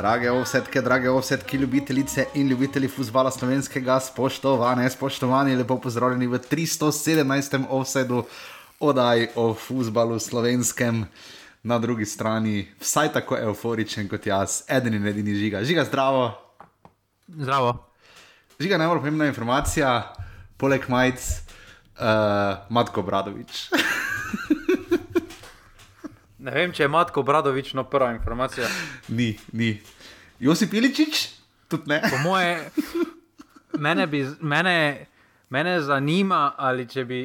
Drage ovsetke, drage ovsetke, ljubitelice in ljubitelji futbola slovenskega, spoštovane, spoštovani, lepo pozdravljeni v 317. ovsedu oddaji o futbalu slovenskem. Na drugi strani, vsaj tako euforičen kot jaz, edini in edini žiga. Žiga, zdravo. Zdravo. Žiga, najbolj pomembna informacija, poleg majic, uh, Matko Bradovič. Ne vem, če je Matko Bradovič no prva informacija. ni, ni. Josip Iličič, tudi ne. Po moje, mene, bi, mene, mene zanima, ali če bi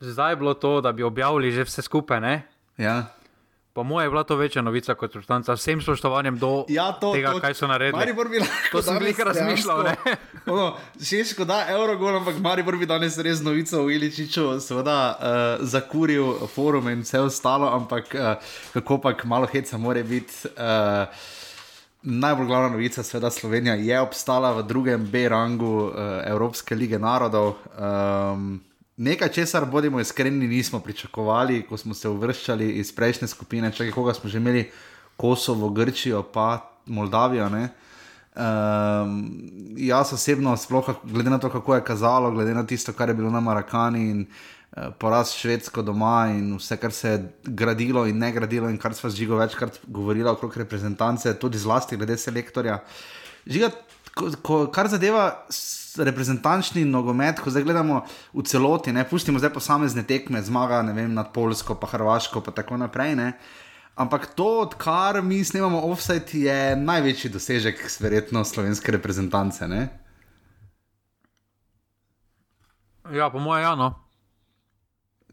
zdaj bilo to, da bi objavili že vse skupaj. Ne? Ja. Po moje je bila to večja novica kot substanca, vsem spoštovanjem do Ja, to, tega, to, kaj so naredili. Maribor bi lahko To sem glih razmišljal, Ono, Češko da Eurogol, ampak Maribor bi danes res novico o Iličiču, seveda uh, zakuril forum in vse ostalo, ampak uh, kako pač malo heca more biti. Uh, Najbolj glavna novica, seveda Slovenija je obstala v drugem B rangu uh, Evropske lige narodov. Um, nekaj, česar bodimo iskreni, nismo pričakovali, ko smo se uvrščali iz prejšnje skupine, če koga smo že imeli, Kosovo, Grčijo, pa Moldavijo. Um, jaz osebno, sploh glede na to, kako je kazalo, glede na tisto, kar je bilo na Marakani in uh, poraz švedsko doma in vse, kar se je gradilo in ne gradilo, in kar smo z Žigo večkrat govorili okrog reprezentance, tudi zlasti glede selektorja. Žiga, ko, ko, kar zadeva reprezentančni nogomet, ko zdaj gledamo v celoti, ne pustimo zdaj posamezne tekme, zmaga vem, nad Polsko, pa Hrvaško, pa tako naprej. Ne? Ampak to, odkar mi snemamo offside, je največji dosežek, verjetno, slovenske reprezentance. Ne? Ja, po moje, ja, no.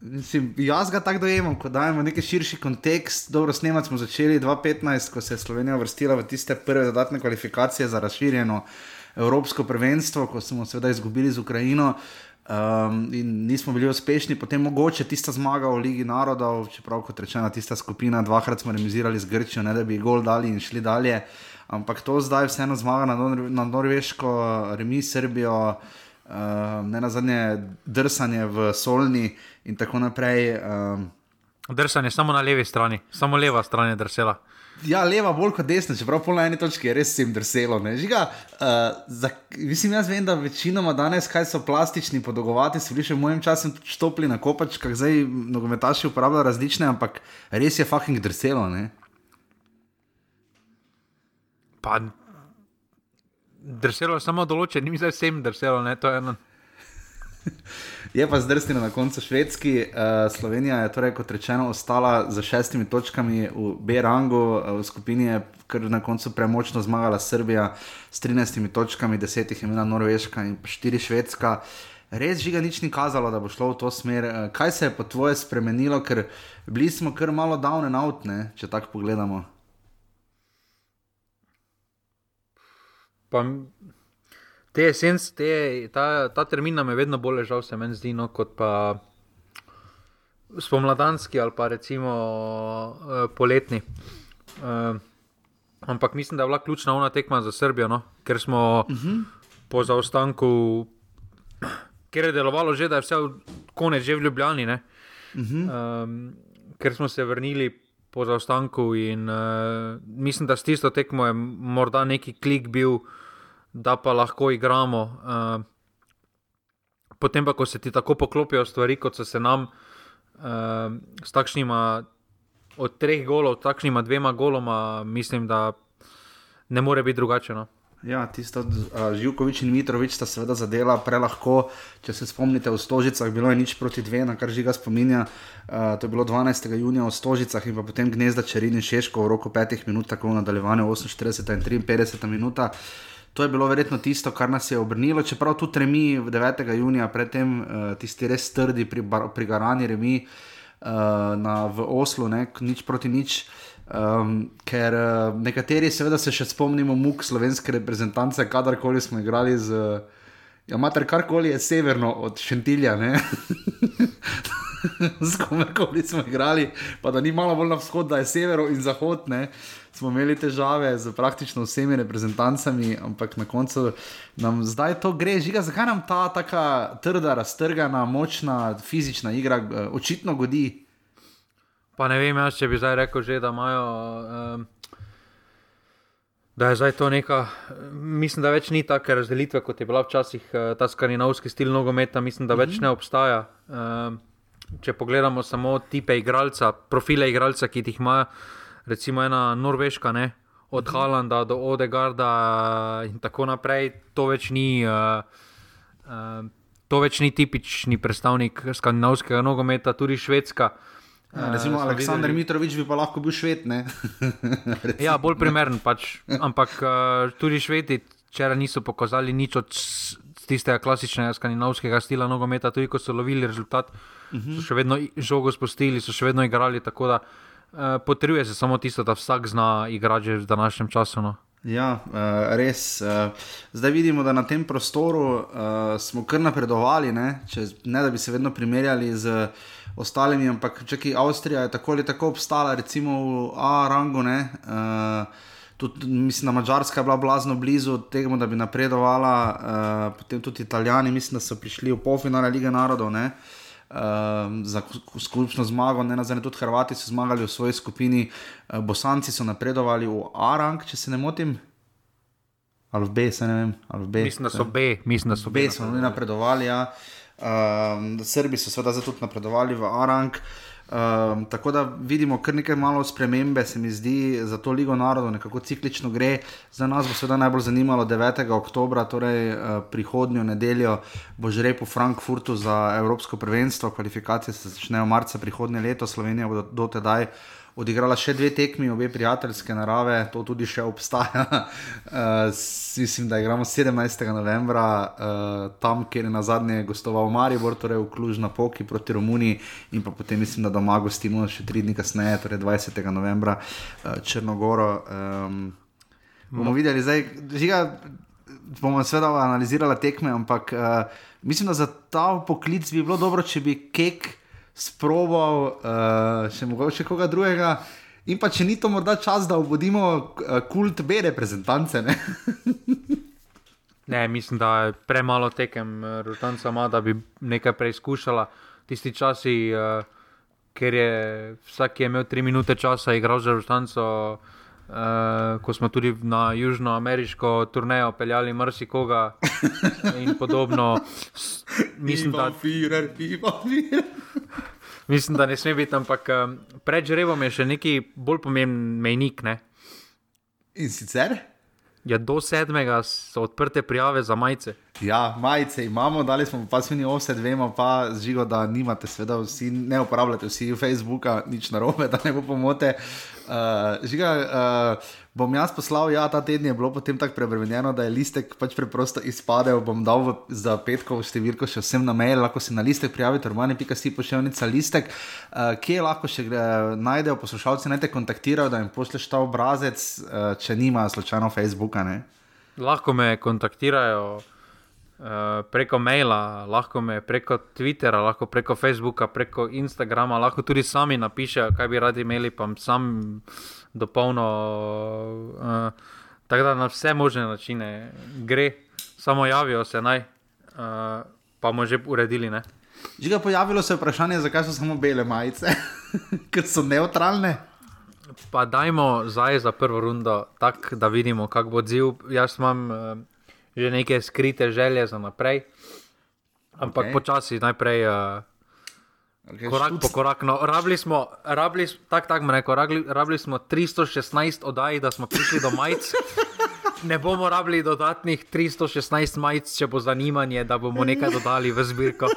Mislim, jaz ga tako dojemam, ko dajemo neki širši kontekst. Dobro, snemati smo začeli 2015, ko se je Slovenija vrstila v tiste prve dodatne kvalifikacije za razširjeno evropsko prvenstvo, ko smo seveda izgubili z Ukrajino. Um, in nismo bili uspešni, potem mogoče tista zmaga v Ligi narodov, čeprav kot rečeno, tista skupina, dvakrat smo remisirali z Grčijo, ne da bi gol dali in šli dalje. Ampak to zdaj vseeno zmaga na, Nor na Norveško, remi Srbijo, uh, ne na zadnje drsanje v Solni in tako naprej. Um, Drsanje samo na levi strani, samo leva stran je drsela. Ja, leva bolj kot desna, čeprav na eni točki je res sem drselo. Žiga, uh, za, mislim, jaz vem, da večinoma danes, kaj so plastični podolgovati, so bili še v mojem času štopli na kopačkah, zdaj nogometaši uporabljajo različne, ampak res je fucking drselo. Ne? Pa drselo je samo določen, ni zdaj vsem drselo, ne, to je eno. Je pa zdrsnilo na koncu švedski. Uh, Slovenija je torej, kot rečeno, ostala za šestimi točkami v B-rangu, uh, v skupini je kar na koncu premočno zmagala Srbija s 13 točkami, 10 jih je imela Norveška in pa 4 Švedska. Res žiga nič ni kazalo, da bo šlo v to smer. Uh, kaj se je po tvoje spremenilo, ker bili smo kar malo down and out, ne? če tako pogledamo. Pa te esens, te, ta, ta termin nam je vedno bolj ležal, se meni zdi, no, kot pa spomladanski ali pa recimo uh, poletni. Uh, ampak mislim, da je bila ključna ona tekma za Srbijo, no, ker smo uh -huh. po zaostanku, ker je delovalo že, da je vse konec že v Ljubljani. Ne, Uh -huh. um, ker smo se vrnili po zaostanku in uh, mislim, da s tisto tekmo je morda neki klik bil, da pa lahko igramo. Uh, potem pa, ko se ti tako poklopijo stvari, kot so se nam uh, s takšnima od treh golov, takšnima dvema goloma, mislim, da ne more biti drugače. No. Ja, tisto uh, Živkovič in Mitrovič sta seveda zadela prelahko. Če se spomnite, v Stožicah bilo je nič proti dve, na kar žiga spominja. Uh, to je bilo 12. junija v Stožicah in potem gnezda Čerin in Šeško v roku petih minut, tako v nadaljevanju 48 in 53 minuta. To je bilo verjetno tisto, kar nas je obrnilo, čeprav tudi remi 9. junija, predtem uh, tisti res trdi pri, pri Garani remi uh, na, v Oslu, ne, nič proti nič. Um, ker uh, nekateri, seveda, se še spomnimo muk slovenske reprezentance, kadarkoli smo igrali z. Ja, mater, karkoli je severno od Šentilja, ne. z komerkoli smo igrali, pa da ni malo bolj na vzhod, da je severo in zahod, ne. Smo imeli težave z praktično vsemi reprezentancami, ampak na koncu nam zdaj to gre. Žiga, zakaj nam ta tako trda, raztrgana, močna fizična igra eh, očitno godi? Pa ne vem, jaz, če bi zdaj rekel, že, da imajo. Um, Da je zdaj to neka, mislim, da več ni take razdelitve, kot je bila včasih eh, ta skandinavski stil nogometa, mislim, da več ne obstaja. Eh, če pogledamo samo tipe igralca, profile igralca, ki jih ima, recimo ena Norveška, ne, od Halanda do Odegarda in tako naprej, to več ni. To več ni tipični predstavnik skandinavskega nogometa, tudi švedska. Ja, recimo, uh, Aleksandr videli... Mitrovič bi pa lahko bil šved. ja, bolj primeren pač. Ampak uh, tudi švedi, če niso pokazali nič od tistega klasičnega skandinavskega stila nogometa, tudi ko so lovili rezultat, uh -huh. so še vedno žogo spustili, so še vedno igrali. Tako da uh, potrebuje se samo tisto, da vsak zna igrati v današnjem času. No. Ja, uh, res. Zdaj vidimo, da na tem prostoru smo kar napredovali, ne? Če, ne da bi se vedno primerjali z ostalimi, ampak če ki Avstrija je tako ali tako obstala, recimo v A-rangu. Uh, tudi, mislim, da Mačarska je bila blazno blizu tega, da bi napredovala, uh, potem tudi Italijani, mislim, da so prišli v polfinale lige narodov. Ne? Uh, za skupno zmago, ne na zadnje, tudi Hrvati so zmagali v svoji skupini, uh, Bosanci so napredovali v A-rang, če se ne motim, ali v B, se ne vem. B, mislim, da so B, mislim, da so B. B so napredovali, ja. Uh, Srbi so seveda tudi napredovali v A-rang. Um, tako da vidimo kar nekaj malo spremembe, se mi zdi, za to Ligo narodov, nekako ciklično gre. Za nas bo seveda najbolj zanimalo 9. oktober, torej uh, prihodnjo nedeljo, bo že repo v Frankfurtu za Evropsko prvenstvo, kvalifikacije se začnejo marca prihodnje leto, Slovenija bo do, do tedaj odigrala še dve tekmi, obe prijateljske narave, to tudi še obstaja. uh, mislim, da igramo 17. novembra, uh, tam, kjer je na zadnje gostoval Maribor, torej v Klužna Poki proti Romuniji, in pa potem mislim, da doma gostimo še tri dni kasneje, torej 20. novembra, uh, Črnogoro. Um, bomo videli, zdaj, žiga, bomo seveda analizirali tekme, ampak uh, mislim, da za ta poklic bi bilo dobro, če bi kek sproval uh, še mogoče koga drugega. In pa če ni to morda čas, da obudimo uh, kult B reprezentance. Ne? ne, mislim, da je premalo tekem, eh, rotanca ima, da bi nekaj preizkušala. Tisti časi, uh, ker je vsak je imel tri minute časa, igral za rotanco. Uh, ko smo tudi na južnoameriško turnejo peljali marsikoga in podobno. Mislim, da firer, firer. Mislim, da ne sme biti, ampak um, pred žrebom je še neki bolj pomemben mejnik. Ne? In sicer? Ja, do sedmega so odprte prijave za majice. Ja, majice imamo, dali smo pa vsi vse, vemo pa živo, da nimate, sveda, vsi ne uporabljate vsi Facebooka, nič narobe, da ne bo pomote. Uh, žiga, uh, bom jaz poslal, ja, ta teden je bilo potem tako prebremenjeno, da je listek pač preprosto izpadel. Bom dal v, za petkovo številko še vsem na mail, lahko se na listek prijavite, romani.si pošiljnica listek, uh, kje lahko še uh, najdejo poslušalci, naj te kontaktirajo, da jim pošleš ta obrazec, uh, če nimajo slučajno Facebooka. Ne? Lahko me kontaktirajo. Uh, preko maila, lahko me preko Twittera, lahko preko Facebooka, preko Instagrama, lahko tudi sami napišejo, kaj bi radi imeli, pa sam dopolno. Uh, tako da na vse možne načine gre, samo javijo se naj, uh, pa bomo že uredili. Ne? Že ga pojavilo se vprašanje, zakaj so samo bele majice, ker so neutralne. Pa dajmo zdaj za prvo rundo, tako da vidimo, kako bo odziv. Jaz imam uh, že neke skrite želje za naprej, ampak okay. počasi najprej. Uh, Korak po korak. No, rabili smo, rabili, tak, tak rekel, rabili, rabili smo 316 oddaj, da smo prišli do majic. Ne bomo rabili dodatnih 316 majic, če bo zanimanje, da bomo nekaj dodali v zbirko.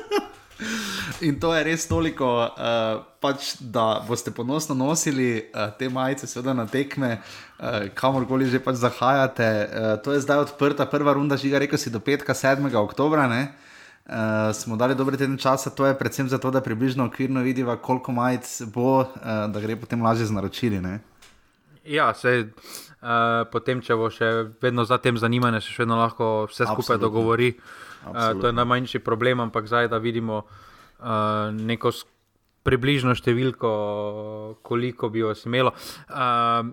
In to je res toliko, uh, pač, da boste ponosno nosili uh, te majice, seveda na tekme, uh, kamorkoli že pač zahajate. Uh, to je zdaj odprta prva runda, žiga, rekel si do petka, 7. oktobra. Uh, Uh, smo dali dober teden časa, to je predvsem zato, da približno okvirno vidiva, koliko majic bo, uh, da gre potem lažje z naročili. Ne? Ja, se uh, potem, če bo še vedno za tem zanimanje, še vedno lahko vse skupaj Absolutno. dogovori. Uh, to je najmanjši problem, ampak zdaj, da vidimo uh, neko približno številko, koliko bi vas imelo. Uh,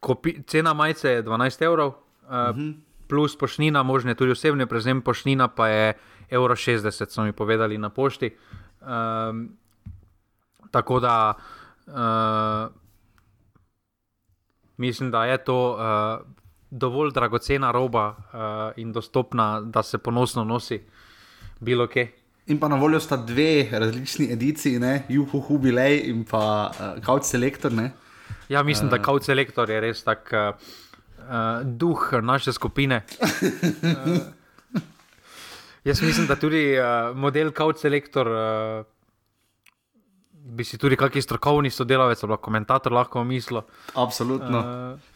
kopi, cena majice je 12 evrov, uh, uh -huh. plus pošnina, možne tudi osebne, prezem pošnina pa je evro 60, so mi povedali na pošti. Um, tako da uh, mislim, da je to uh, dovolj dragocena roba uh, in dostopna, da se ponosno nosi bilo kje. In pa na voljo sta dve različni ediciji, Juhu Hubilej in pa uh, Couch Selector. Ne? Ja, mislim, uh, da Couch Selector je res tak uh, uh, duh naše skupine. Uh, jaz mislim, da tudi uh, model Couch Selector. Uh, Bi si tudi kakšen strokovni sodelavec, ali komentator lahko mislil. Absolutno. Uh,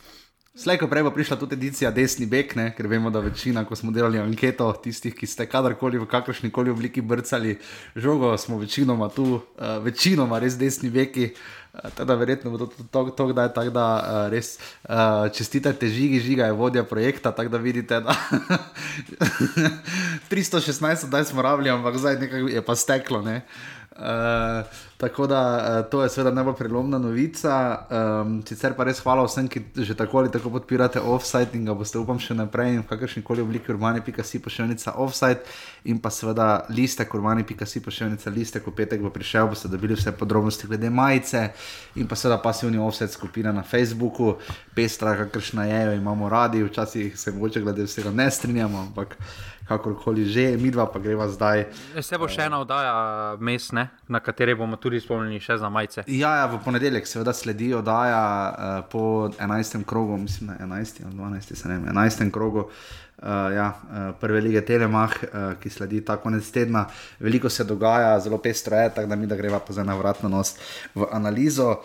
Slejko prej bo prišla tudi edicija Desni Bek, ne? ker vemo, da večina, ko smo delali anketo, tistih, ki ste kadarkoli v kakršni koli obliki brcali žogo, smo večinoma tu, uh, večinoma res desni beki. Uh, teda verjetno bo to, to, to, kdaj tako, da uh, res uh, čestitate žigi, žiga je vodja projekta, tako da vidite, da 316, zdaj smo rabili, ampak zdaj nekaj je pa steklo. Ne? Uh, tako da uh, to je seveda najbolj prelomna novica. Um, sicer pa res hvala vsem, ki že tako ali tako podpirate offside in ga boste upam še naprej in v kakršni koli obliki urbani.si pošiljnica offside in pa seveda liste urbani.si pošiljnica liste, ko petek bo prišel, boste dobili vse podrobnosti glede majice in pa seveda pasivni offside skupina na Facebooku, pestra, kakršna je, jo imamo radi, včasih se mogoče glede vsega ne strinjamo, ampak kakorkoli že, mi dva pa greva zdaj. Se bo še ena oddaja mestne, na kateri bomo tudi spomnili še za majice. Ja, ja v ponedeljek seveda sledi oddaja uh, po 11. krogu, mislim, da 11. ali 12. se ne vem, 11. krogu. Uh, ja, uh, prve lige Telemach, uh, ki sledi ta konec tedna. Veliko se dogaja, zelo pestro je, tako da mi da greva pa za navratno nos v analizo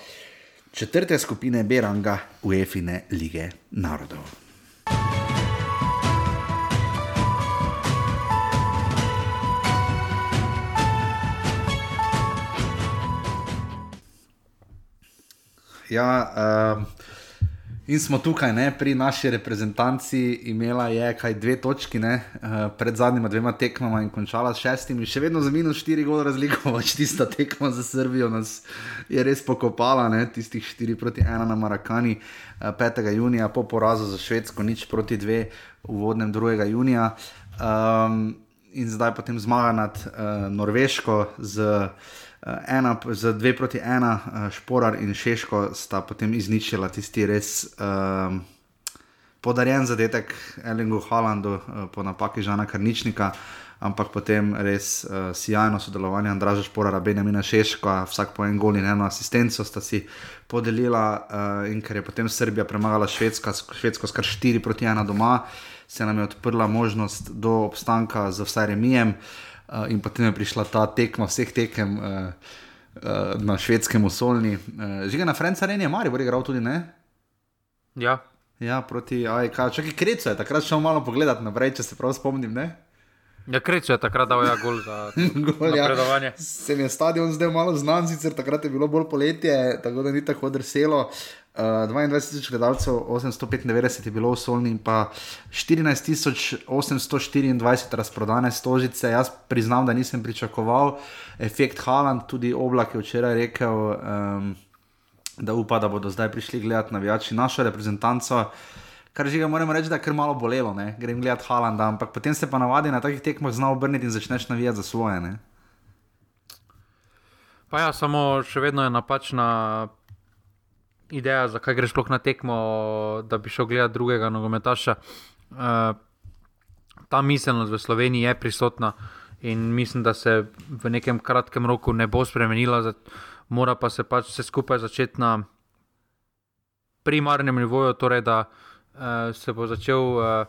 četrte skupine Beranga UEFA lige narodov. Ja, uh, in smo tukaj, ne, pri naši reprezentanci, imela je kaj dve točki, ne, uh, pred zadnjima dvema tekmama in končala s šestimi, še vedno za minus štiri gole razliko, pač tista tekma za Srbijo nas je res pokopala, ne, tistih štiri proti ena na Marakani uh, eh, 5. junija, po porazu za Švedsko, nič proti dve v vodnem 2. junija. Um, in zdaj potem zmaga nad uh, Norveško z. ena, za dve proti ena, uh, Šporar in Šeško sta potem izničila tisti res um, podarjen zadetek Elingu Hollandu uh, po napaki Žana Karničnika, ampak potem res uh, sjajno sodelovanje Andraža Šporara, Benjamina Šeško, vsak po en gol in eno asistenco sta si podelila uh, in ker je potem Srbija premagala Švedsko, Švedsko skar 4 proti 1 doma, se nam je odprla možnost do obstanka z vsaj remijem. Uh, uh, in potem je prišla ta tekma vseh tekem uh, uh, na švedskem osolni. Uh, Žiga na Franca Renje, Mari, bo igral tudi ne? Ja. Ja, proti AEK, čakaj, kreco je, takrat šel malo pogledati naprej, če se prav spomnim. Ne? Ja, kreco je takrat dal ja gol za gol, ja. predovanje. Se mi je stadion zdaj malo znan, sicer takrat je bilo bolj poletje, tako da ni tako drselo. Uh, 22.000 gledalcev, 895 je bilo v Solni in pa 14.824 razprodane stožice. Jaz priznam, da nisem pričakoval efekt Haland, tudi oblak je včeraj rekel, um, da upa, da bodo zdaj prišli gledati navijači našo reprezentanco. Kar že ga moram reči, da je kar malo bolelo, ne? grem gledati Halanda, ampak potem se pa navadi na takih tekmah znal obrniti in začneš navijati za svoje. Ne? Pa ja, samo še vedno je napačna ideja, zakaj greš sploh na tekmo, da bi šel gledati drugega nogometaša. Uh, ta miselnost v Sloveniji je prisotna in mislim, da se v nekem kratkem roku ne bo spremenila, mora pa se pač vse skupaj začeti na primarnem nivoju, torej da uh, se bo začel. Uh,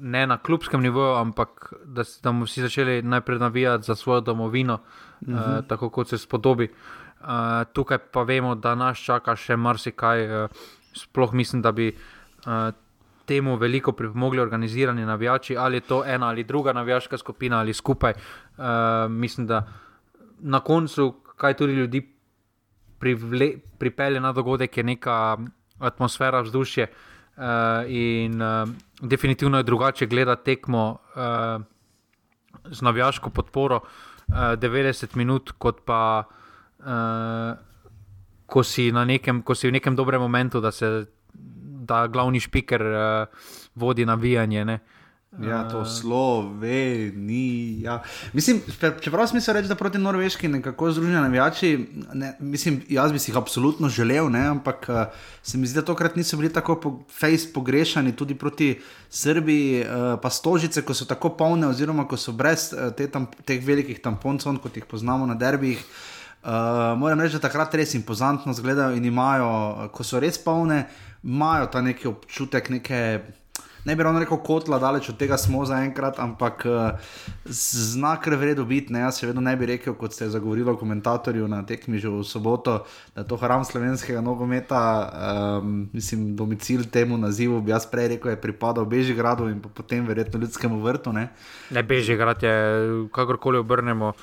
Ne na klubskem nivoju, ampak da, da bomo vsi začeli najprej navijati za svojo domovino, uh -huh. uh, tako kot se spodobi. Uh, Uh, tukaj pa vemo, da nas čaka še marsikaj. Uh, sploh mislim, da bi uh, temu veliko pripomogli organizirani navijači, ali je to ena ali druga navijaška skupina ali skupaj. Uh, mislim, da na koncu, kaj tudi ljudi privle, pripelje na dogodek, je neka atmosfera, vzdušje. Uh, in uh, definitivno je drugače gledati tekmo uh, z navijaško podporo uh, 90 minut, kot pa uh, ko, si nekem, ko si v nekem dobrem momentu, da se da glavni špiker uh, vodi navijanje. Ja, to Slovenija. Mislim, čeprav smisel reči, da proti Norveški nekako združeni navijači, ne, mislim, jaz bi si jih absolutno želel, ne, ampak uh, se mi zdi, da tokrat niso bili tako po, face pogrešani tudi proti Srbiji, uh, pa stožice, ko so tako polne, oziroma ko so brez uh, te tam, teh velikih tamponcov, kot jih poznamo na derbih. Uh, moram reči, da takrat res impozantno izgledajo in imajo, ko so res polne, imajo ta neki občutek neke ne bi ravno rekel kotla, daleč od tega smo zaenkrat, ampak uh, znak je vredno biti. Ne? Jaz še vedno ne bi rekel, kot ste zagovorili o komentatorju na tekmi že v soboto, da je to hram slovenskega nogometa, um, mislim, domicil temu nazivu bi jaz prej rekel, je pripadal Bežigradu in potem verjetno ljudskemu vrtu. Ne, ne Bežigrad je, kakorkoli obrnemo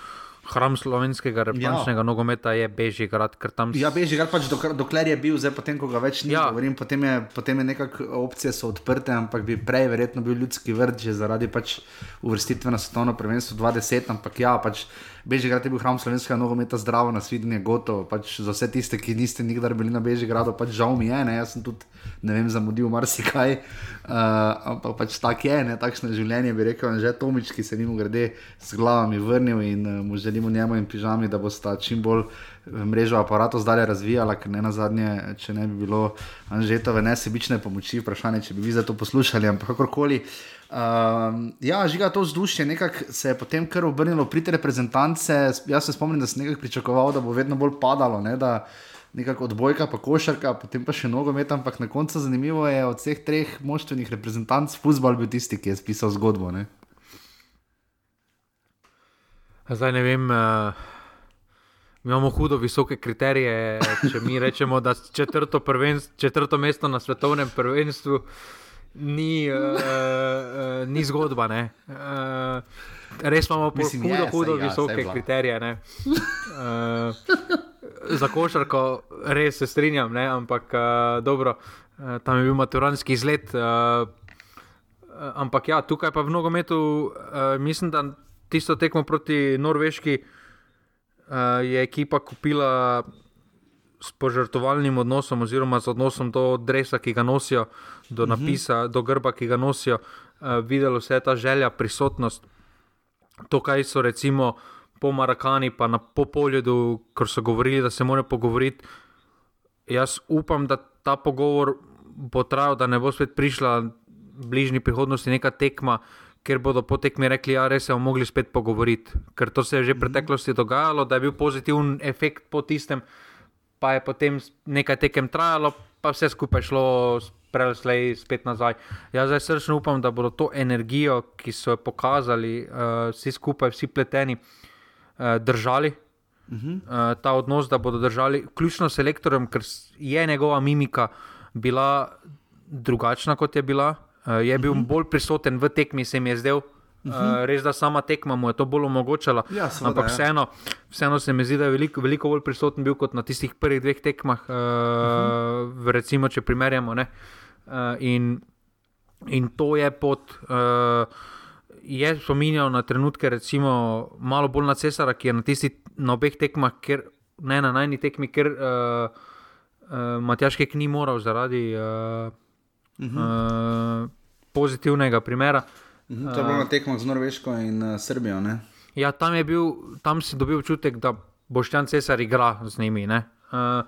hram slovenskega reprezentativnega ja. nogometa je Bežigrad. Tam... Ja, Bežigrad pač dok dokler je bil, zdaj potem, ko ga več ni, ja. govorim, potem je, potem je nekako opcije so odprte, ampak bi prej verjetno bil ljudski vrt, že zaradi pač uvrstitve na svetovno prvenstvo 20, ampak ja, pač. Bežigrad je bil hram slovenskega nogometa, zdravo, nasvidenje, gotovo. Pač za vse tiste, ki niste nikdar bili na Bežigradu, pač žal mi je, ne? jaz sem tudi, ne vem, zamudil marsikaj. Uh, ampak pač tako je, ne? takšno življenje bi rekel, že Tomič, ki se njim grede z glavami vrnil in uh, mu želimo njemu in pižami, da bo sta čim bolj mrežo aparatov zdaj razvijala, ker ne na zadnje, če ne bi bilo Anžetove nesebične pomoči, vprašanje, če bi vi za to poslušali, ampak kakorkoli. Uh, ja, žiga to vzdušje, nekako se je potem kar obrnilo pri te reprezentance. Jaz se spomnim, da sem nekaj pričakoval, da bo vedno bolj padalo, ne, da nekako odbojka, pa košarka, potem pa še nogomet, ampak na koncu zanimivo je od vseh treh moštvenih reprezentanc, futbol bil tisti, ki je spisal zgodbo. Ne. Zdaj ne vem. Uh... Imamo hudo visoke kriterije, če mi rečemo, da četrto, četrto mesto na svetovnem prvenstvu ni, uh, uh, ni zgodba. Uh, res imamo Mislim, hudo, je, hudo ja, visoke kriterije. Uh, za košarko res se strinjam, ne? ampak uh, dobro, uh, tam je bil maturanski izlet. Uh, ampak ja, tukaj pa v nogometu uh, mislim, da tisto tekmo proti Norveški uh, je ekipa kupila s požrtovalnim odnosom, oziroma z odnosom do dresa, ki ga nosijo, do mhm. napisa, uh -huh. do grba, ki ga nosijo, uh, videlo se je ta želja, prisotnost. To, kaj so recimo po Marakani, pa na Popolju, ker so govorili, da se morajo pogovoriti. Jaz upam, da ta pogovor bo trajal, da ne bo spet prišla v bližnji prihodnosti neka tekma, ker bodo po tekmi rekli, da ja, se bomo mogli spet pogovoriti. Ker to se je že v mhm. preteklosti dogajalo, da je bil pozitiven efekt po tistem pa je potem nekaj tekem trajalo, pa vse skupaj šlo preleslej spet nazaj. Jaz zdaj srčno upam, da bodo to energijo, ki so jo pokazali, uh, vsi skupaj, vsi pleteni, uh, držali. Uh -huh. uh, ta odnos, da bodo držali, ključno s selektorjem, ker je njegova mimika bila drugačna, kot je bila. Uh, je bil uh mhm. -huh. bolj prisoten v tekmi, se mi je zdel, Uh -huh. uh, res, da sama tekma mu je to bolj omogočala. Ja, ampak ja. vseeno, vseeno se mi zdi, da je veliko, veliko bolj prisoten bil kot na tistih prvih dveh tekmah, uh, uh -huh. recimo, če primerjamo. Uh, in, in to je pot. Uh, Je spominjal na trenutke, recimo, malo bolj na cesara, ki je na, tisti, na obeh tekmah, ker, ne na najni tekmi, ker uh, uh, Matjaškek ni moral zaradi uh, uh -huh. uh, pozitivnega primera. Uh, Mhm, to je bilo na tekmah z Norveško in uh, Srbijo. Ne? Ja, tam, bil, tam si dobil občutek, da boš tam cesar igra z njimi. Uh,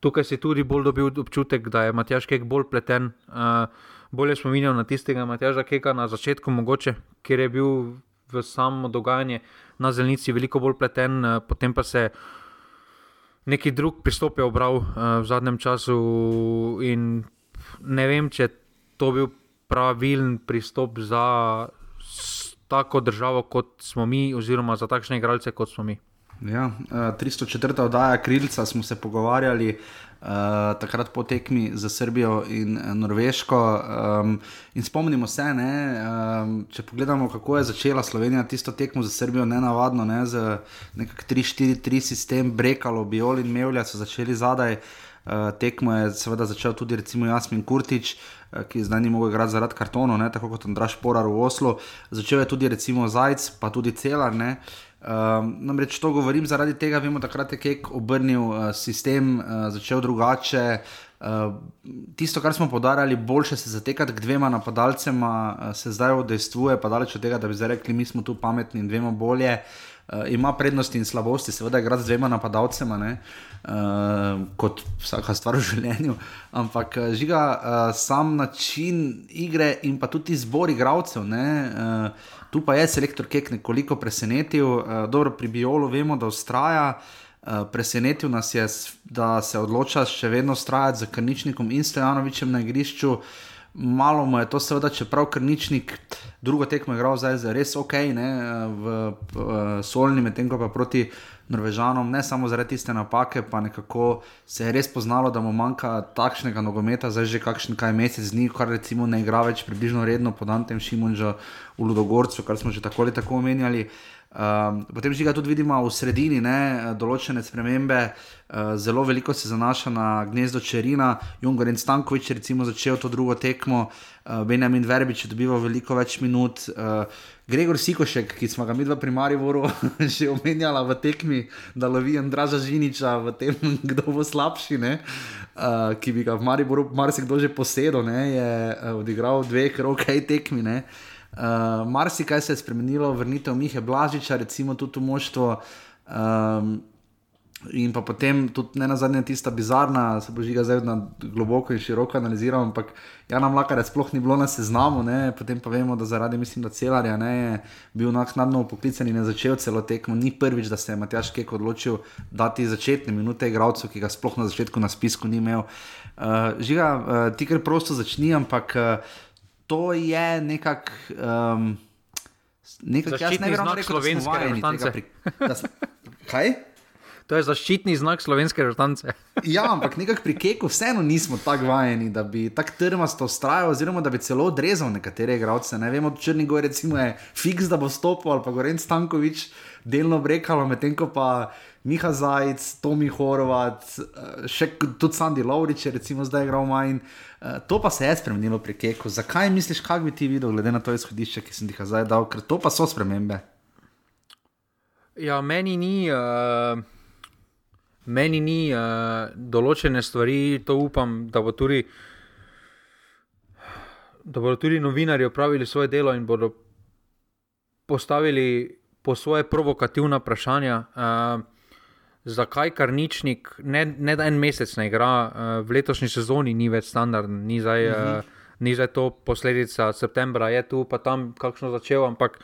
tukaj si tudi bolj dobil občutek, da je Matjaš Kek bolj pleten. Uh, bolje spominjal na tistega Matjaža Keka na začetku, mogoče, ker je bil v samo dogajanje na zelnici veliko bolj pleten, uh, potem pa se. Neki drug pristop je obral uh, v zadnjem času, in ne vem, če to bil pravilen pristop za tako državo, kot smo mi, oziroma za takšne igralce, kot smo mi. Ja, 304. Eh, oddaja Krilca smo se pogovarjali. Uh, takrat po tekmi za Srbijo in eh, Norveško. Um, in spomnimo se, ne, um, če pogledamo, kako je začela Slovenija tisto tekmo za Srbijo, ne navadno, ne, z nekakšnim 3-4-3 sistem, brekalo, biol in mevlja so začeli zadaj. Uh, tekmo je seveda začel tudi Jasmin Kurtič. Uh, ki zdaj ni mogel igrati zaradi kartonov, ne, tako kot Andraš Porar v Oslu. Začel je tudi recimo Zajc, pa tudi Celar. Um, namreč to govorim zaradi tega, je takrat Kek obrnil uh, sistem, uh, začel drugače. Uh, tisto, kar smo podarjali, boljše se zatekati k dvema napadalcema, uh, se zdaj odejstvuje, pa daleč od tega, da bi zdaj rekli, mi smo tu pametni in dvema bolje. Uh, ima prednosti in slabosti, seveda, igrati z dvema napadalcema, uh, kot vsaka stvar v življenju. Ampak žiga uh, sam način igre in pa tudi izbor igralcev. Uh, tu pa je selektor Kek nekoliko presenetil, uh, dobro pri Biolu vemo, da ustraja. Uh, Eh, presenetil nas je, da se odloča še vedno ustrajati za Krničnikom in Stojanovičem na igrišču. Malo mu je to, seveda, čeprav Krničnik drugo tekmo je igral zdaj za res ok, ne, v, v Solni, medtem ko pa proti Norvežanom, ne samo zaradi tiste napake, pa nekako se je res poznalo, da mu manjka takšnega nogometa, zdaj že kakšen kaj mesec dni, kar recimo ne igra več približno redno pod Antem Šimunžo v Ludogorcu, kar smo že tako ali tako omenjali. Uh, Um, potem že ga tudi vidimo v sredini, ne, določene spremembe, uh, zelo veliko se zanaša na gnezdo Čerina, Junger in Stankovič, recimo, začel to drugo tekmo, uh, Benjamin Verbič je dobival veliko več minut. Uh, Gregor Sikošek, ki smo ga mi dva pri Mariboru že omenjali v tekmi, da lovi Andraža Žiniča v tem, kdo bo slabši, uh, ki bi ga v Mariboru marsikdo že posedel, ne, je uh, odigral dve krokaj tekmi. Ne. Uh, Mar si kaj se je spremenilo, vrnitev Mihe Blažiča, recimo tudi v moštvo. Um, in pa potem tudi ne na zadnje tista bizarna, se bo žiga zdaj na globoko in široko analiziral, ampak ja, nam lakar sploh ni bilo na seznamu, ne? potem pa vemo, da zaradi, mislim, da celarja ne, je bil naknadno upoklican in je začel celo tekmo. Ni prvič, da se je Matjaš Kek odločil dati začetne minute igralcu, ki ga sploh na začetku na spisku ni imel. Uh, žiga, uh, ti kar prosto začni, ampak. Uh, to je nekako. Um, Nekaj časa ne vem, kako slovenske vrtance. Pri... Kaj? To je zaščitni znak slovenske vrtance. ja, ampak nekako pri Keku vseeno nismo tako vajeni, da bi tako trmasto ustrajal, oziroma da bi celo odrezal nekatere igralce. Ne vem, od Črnigoj recimo je fiks, da bo stopil, ali pa Goren Stankovič delno brekalo, medtem ko pa. Miha Zajec, Tomi Horvat, eh, še tudi Sandy Laurič, recimo zdaj igral manj. Eh, to pa se je spremenilo pri Keku. Zakaj misliš, kako bi ti videl, glede na to izhodišče, ki sem ti ga zdaj dal, ker to pa so spremembe? Ja, meni ni. Uh... Meni ni uh, določene stvari, to upam, da, bo tudi, da bodo tudi novinari opravili svoje delo in bodo postavili po svoje provokativna vprašanja. Uh, zakaj karničnik ne, ne da en mesec ne igra, uh, v letošnji sezoni ni več standardno, ni, uh, ni zdaj to posledica septembra, je tu pa tam kakšno začel, ampak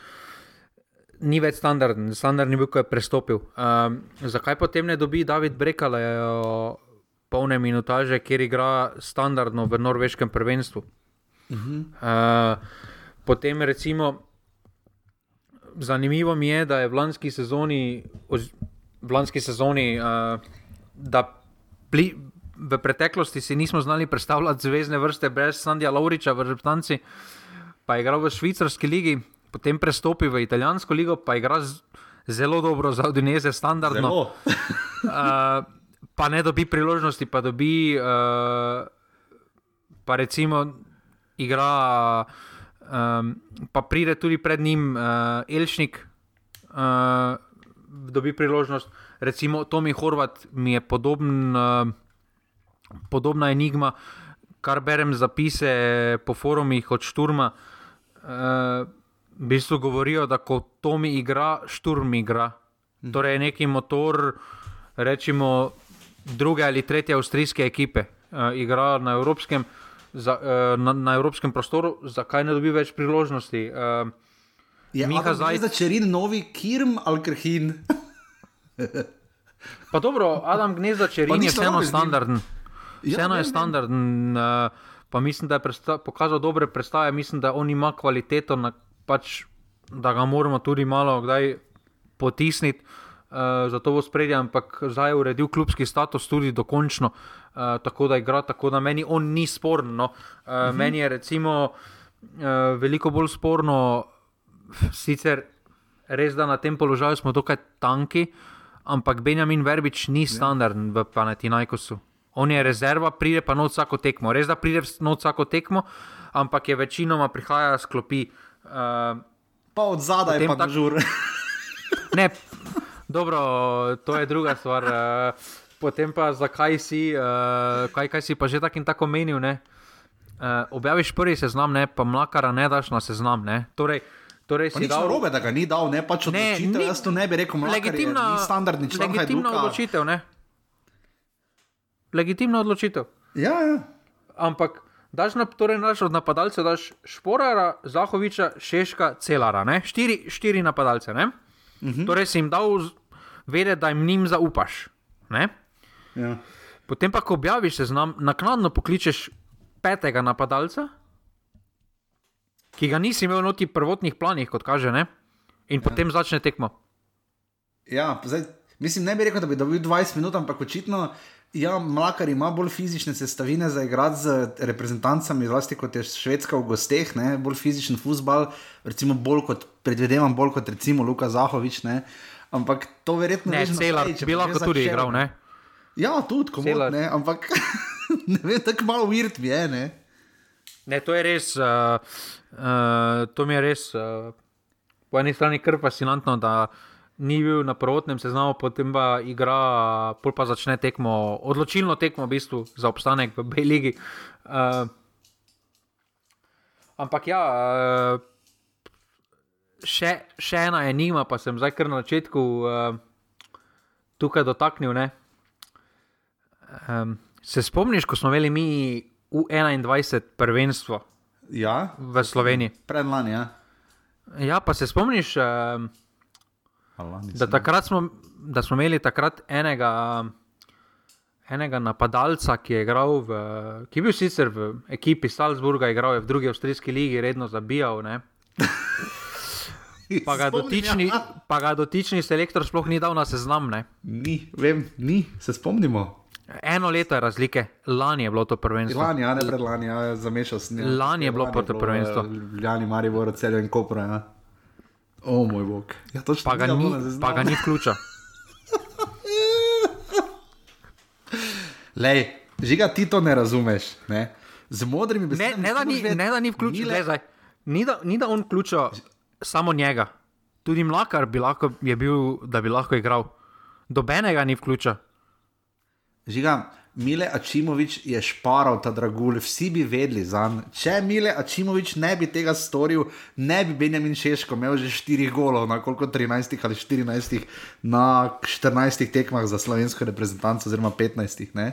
ni več standardno, standardni bil, ko je prestopil. Uh, zakaj potem ne dobi David Brekale uh, polne minutaže, kjer igra standardno v norveškem prvenstvu? Uh, potem recimo. Zanimivo mi je, da je v lanski sezoni, v lanski sezoni, uh, da pli, v preteklosti si nismo znali predstavljati zvezdne vrste brez Sandija Lauriča v Reptanci, pa je igral v švicarski ligi, potem prestopi v italijansko ligo, pa je igral zelo dobro za Udineze, standardno. uh, pa ne dobi priložnosti, pa dobi, uh, pa recimo, igra. Um, pa pride tudi pred njim uh, Elšnik, uh, dobi priložnost. Recimo Tomi Horvat mi je podobn, uh, podobna enigma, kar berem zapise po forumih od Šturma. Uh, v bistvu govorijo, da ko Tomi igra, Šturm igra. Mhm. Torej, neki motor, rečemo, druge ali tretje avstrijske ekipe, uh, igra na evropskem. Za, uh, na, na evropskem prostoru, zakaj ne dobi več priložnosti? Uh, je Miha zdaj za čerin, novi Kirm ali Krhin? pa dobro, Adam Gnezda čerin je vseeno standarden. Ja, vseeno je standarden, uh, pa mislim, da je pokazal dobre predstave, mislim, da on ima kvaliteto, na, pač, da ga moramo tudi malo potisniti. Uh, zato bo spredje, ampak zdaj je uredil klubski status tudi dokončno, uh, tako da igra, tako da meni on ni sporno. No. Uh, uh -huh. Meni je recimo uh, veliko bolj sporno, sicer res, da na tem položaju smo dokaj tanki, ampak Benjamin Verbič ni ja. standarden v Panetinajkosu. On je rezerva, pride pa noč vsako tekmo. Res da pride noč vsako tekmo, ampak je večinoma prihaja sklopi. Uh, pa od zadaj, pa žur. ne, dobro, to je druga stvar. Uh, potem pa zakaj si, uh, kaj, kaj si pa že tako in tako menil. Uh, objaviš prvi seznam, ne, pa mlakara ne daš na seznam. Ne. Torej, torej si dal robe, da ga ni dal, ne pač odločitev. Ne, jaz to ne bi rekel, legitimna, je, standardni član. Legitimna odločitev, ne. Legitimna odločitev. Ja, ja. Ampak. Daš na, torej naš od napadalcev, daš Šporara, Zahoviča, Šeška, Celara, štiri, štiri napadalce. Uh mhm. -huh. Torej si jim dal vedeti, da jim njim zaupaš. Ja. Potem pa, ko objaviš se znam, naknadno pokličeš petega napadalca, ki ga nisi imel noti prvotnih planih, kot kaže, ne? in ja. potem začne tekmo. Ja, zdaj, mislim, ne bi rekel, da bi dobil 20 minut, ampak očitno. Ja, Mlakar ima bolj fizične sestavine za igrati z reprezentancami, zlasti kot je Švedska v gosteh, ne? bolj fizičen futbol, recimo bolj kot predvidevam, bolj kot recimo Luka Zahovič. Ne? Ampak to verjetno ne. Ne, celar, bi lahko tudi igral, ne? Ja, tudi, ko ne, ampak ne vem, tako malo uvirt mi je. Ne? Ne, to je res, uh, uh, to mi je res uh, po eni strani kar fascinantno ni bil na prvotnem seznamu, potem pa igra, pol pa začne tekmo, odločilno tekmo v bistvu za obstanek v B-ligi. Uh, ampak ja, uh, še, še ena je nima, pa sem zdaj kar na začetku uh, tukaj dotaknil. Um, se spomniš, ko smo imeli mi v 21 prvenstvo ja, v Sloveniji? Predlani, ja. Ja, pa se spomniš. Uh, Da, takrat smo, da smo imeli takrat enega, enega napadalca, ki je, v, ki je bil sicer v ekipi Salzburga, igral je v drugi avstrijski ligi, redno zabijal. Pa ga, dotični, ja. pa ga dotični selektor sploh ni dal na seznam. Ne? Ni, vem, ni, se spomnimo. Eno leto je razlike, lani je bilo to prvenstvo. Lani, ja, ne predlani, ja, zamešal sem. Lani je bilo to prvenstvo. Ljani, Marijo, celjo in kopro. Ja. O moj bog. Ja, pa, ga ni, pa ga ni vključil. Lej, žiga ti to ne razumeš. Ne? Z modrimi besedami. Ne, ne, da ni, ne, da ni vključil. Ni, le... ni, da, ni da on vključil samo njega. Tudi mlakar bi lahko, bil, da bi lahko igral. Dobenega ni vključil. Žiga, Mile Ačimovič je šparal ta dragulj, vsi bi vedeli za njim. Če Mile Ačimovič ne bi tega storil, ne bi Benjamin Šeško imel že 4 golov na koliko 13 ali 14 na 14 tekmah za slovensko reprezentanco, oziroma 15. Ne?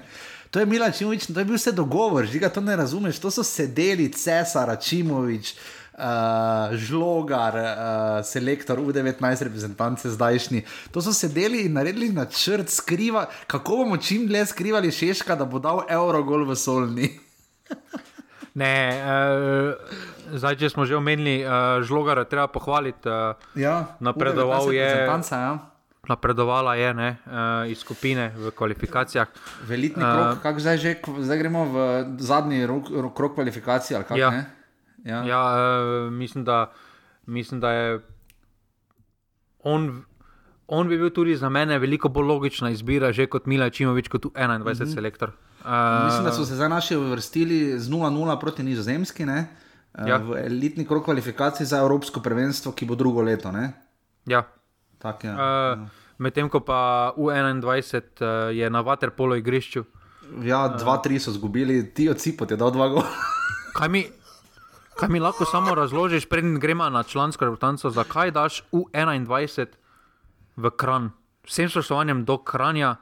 To je Mile Ačimovič, to je bil vse dogovor, že ga to ne razumeš. To so sedeli Cesar Ačimovič uh, žlogar, uh, selektor U19 reprezentance zdajšnji. To so sedeli in naredili načrt, skriva, kako bomo čim dlje skrivali Šeška, da bo dal Eurogol v Solni. ne, uh, zdaj, če smo že omenili, uh, žlogar treba pohvaliti. Uh, ja, napredoval je. Ja. Napredovala je ne, uh, iz skupine v kvalifikacijah. Velitni krok, uh, kako zdaj že, zdaj gremo v zadnji krok kvalifikacij. Ja. Ja, ja uh, mislim, da, mislim, da je on, on bi bil tudi za mene veliko bolj logična izbira, že kot Mila Čimovič, kot 21 mm -hmm. selektor. Uh, mislim, da so se zdaj naši vrstili z 0-0 proti Nizozemski. Ne? Ja. V elitni krok kvalifikacij za Evropsko prvenstvo, ki bo drugo leto. Ne? Ja. Tak, ja. Uh, Medtem ko pa U21 uh, je na vaterpolo igrišču. Ja, 2-3 so izgubili, ti odcipot je dal dva gola. kaj, Kaj mi lahko samo razložiš, preden gremo na člansko reprezentanco, zakaj daš U21 v kran, vsem spoštovanjem do kranja,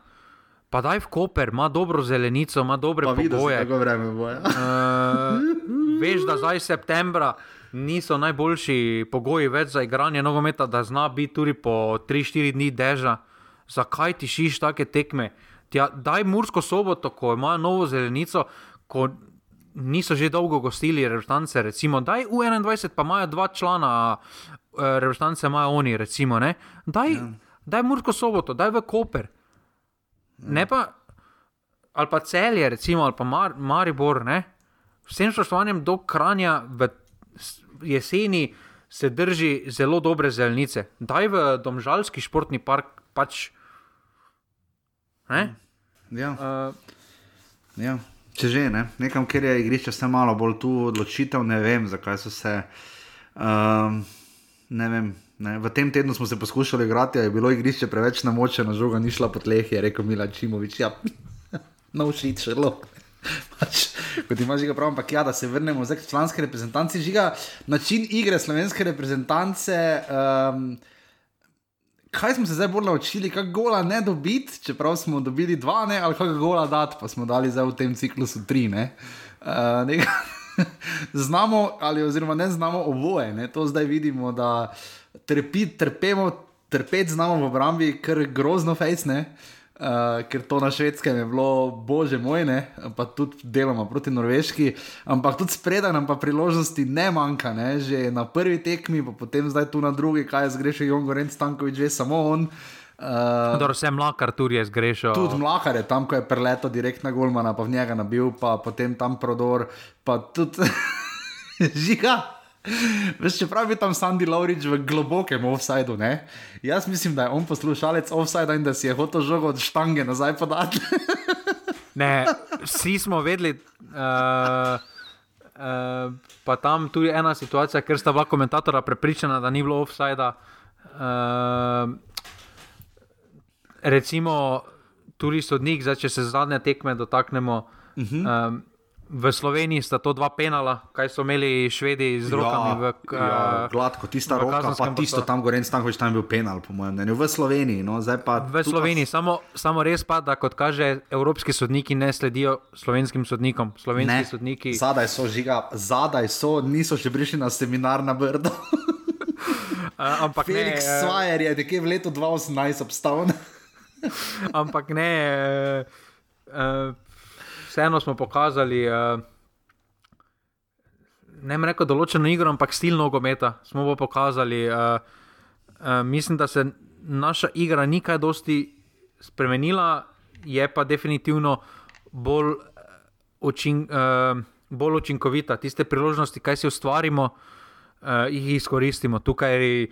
pa daj v Koper, ima dobro zelenico, ima dobre pogoje. Tako vreme bo. Ja. Uh, veš, da zdaj septembra niso najboljši pogoji več za igranje nogometa, da zna biti tudi po 3-4 dni deža. Zakaj ti šiš take tekme? Tja, daj Mursko soboto, ko imajo novo zelenico, ko niso že dolgo gostili reprezentance, recimo, da je U21, pa imajo dva člana uh, reprezentance, imajo oni, recimo, ne? Daj, ja. daj Murko soboto, daj v Koper. Ja. Ne pa, ali pa celje, recimo, ali pa Mar Maribor, ne? Vsem spoštovanjem do kranja v jeseni se drži zelo dobre zelenice. Daj v domžalski športni park pač. Ne? Ja. Uh, ja. Če že ne, nekam, kjer je igrišče vse malo bolj tu odločitev, ne vem, zakaj so se. Um, ne vem, Ne, v tem tednu smo se poskušali igrati, je bilo igrišče preveč namočeno, žoga ni šla po tleh, je rekel Mila Čimovič. Ja, no, šit, šelo. Pač, kot imaš že prav, ampak ja, da se vrnemo zdaj k članski reprezentanci, žiga način igre slovenske reprezentance. Um, kaj smo se zdaj bolj naučili, kako gola ne dobiti, čeprav smo dobili dva, ne, ali kako gola dati, pa smo dali zdaj v tem ciklusu tri. Ne. Uh, znamo, ali oziroma ne znamo oboje. Ne. To zdaj vidimo, da trpi, trpemo, trpeti znamo v obrambi, kar grozno fejsne. Uh, ker to na švedskem je bilo, bože moj, ne? pa tudi deloma proti Norveški, ampak tudi spredaj nam pa priložnosti ne manjka, ne? že na prvi tekmi, pa potem zdaj tu na drugi, kaj je zgrešil Jon Gorenc, Stankovič, že samo on. Uh, Dobro, vse mlakar tudi je zgrešil. Tudi mlakar je tam, ko je preleto direkt na Golmana, pa v njega nabil, pa potem tam prodor, pa tudi žiga. Veš, čeprav je tam Sandy Laurič v globokem offsajdu, ne? Jaz mislim, da je on poslušalec offsajda in da si je hotel žogo od štange nazaj podati. ne, vsi smo vedeli. Uh, uh, pa tam tudi ena situacija, ker sta dva komentatorja prepričana, da ni bilo offsajda. Uh, recimo, tudi sodnik, zdaj, če se zadnje tekme dotaknemo. Uh -huh. um, V Sloveniji sta to dva penala, kaj so imeli švedi z rokami. Ja, v, ja, gladko, tista roka, pa tisto tam gore, tam, tam je bil penal, po mojem mnenju. V Sloveniji. No, pa, v Sloveniji, pa... samo, samo res pa, da kot kaže, evropski sodniki ne sledijo slovenskim sodnikom. Slovenski ne. sodniki. Zadaj so žiga, zadaj so, niso še prišli na seminar na Brdo. uh, ampak Felix ne, uh... Svajer je nekje v letu 2018 obstal. ampak ne. Uh, uh, vseeno smo pokazali, uh, ne vem, rekel določeno igro, ampak stil nogometa. Smo pa pokazali, uh, uh, mislim, da se naša igra ni kaj dosti spremenila, je pa definitivno bolj, učin, uh, bolj učinkovita. Tiste priložnosti, kaj si ustvarimo, uh, jih izkoristimo. Tukaj,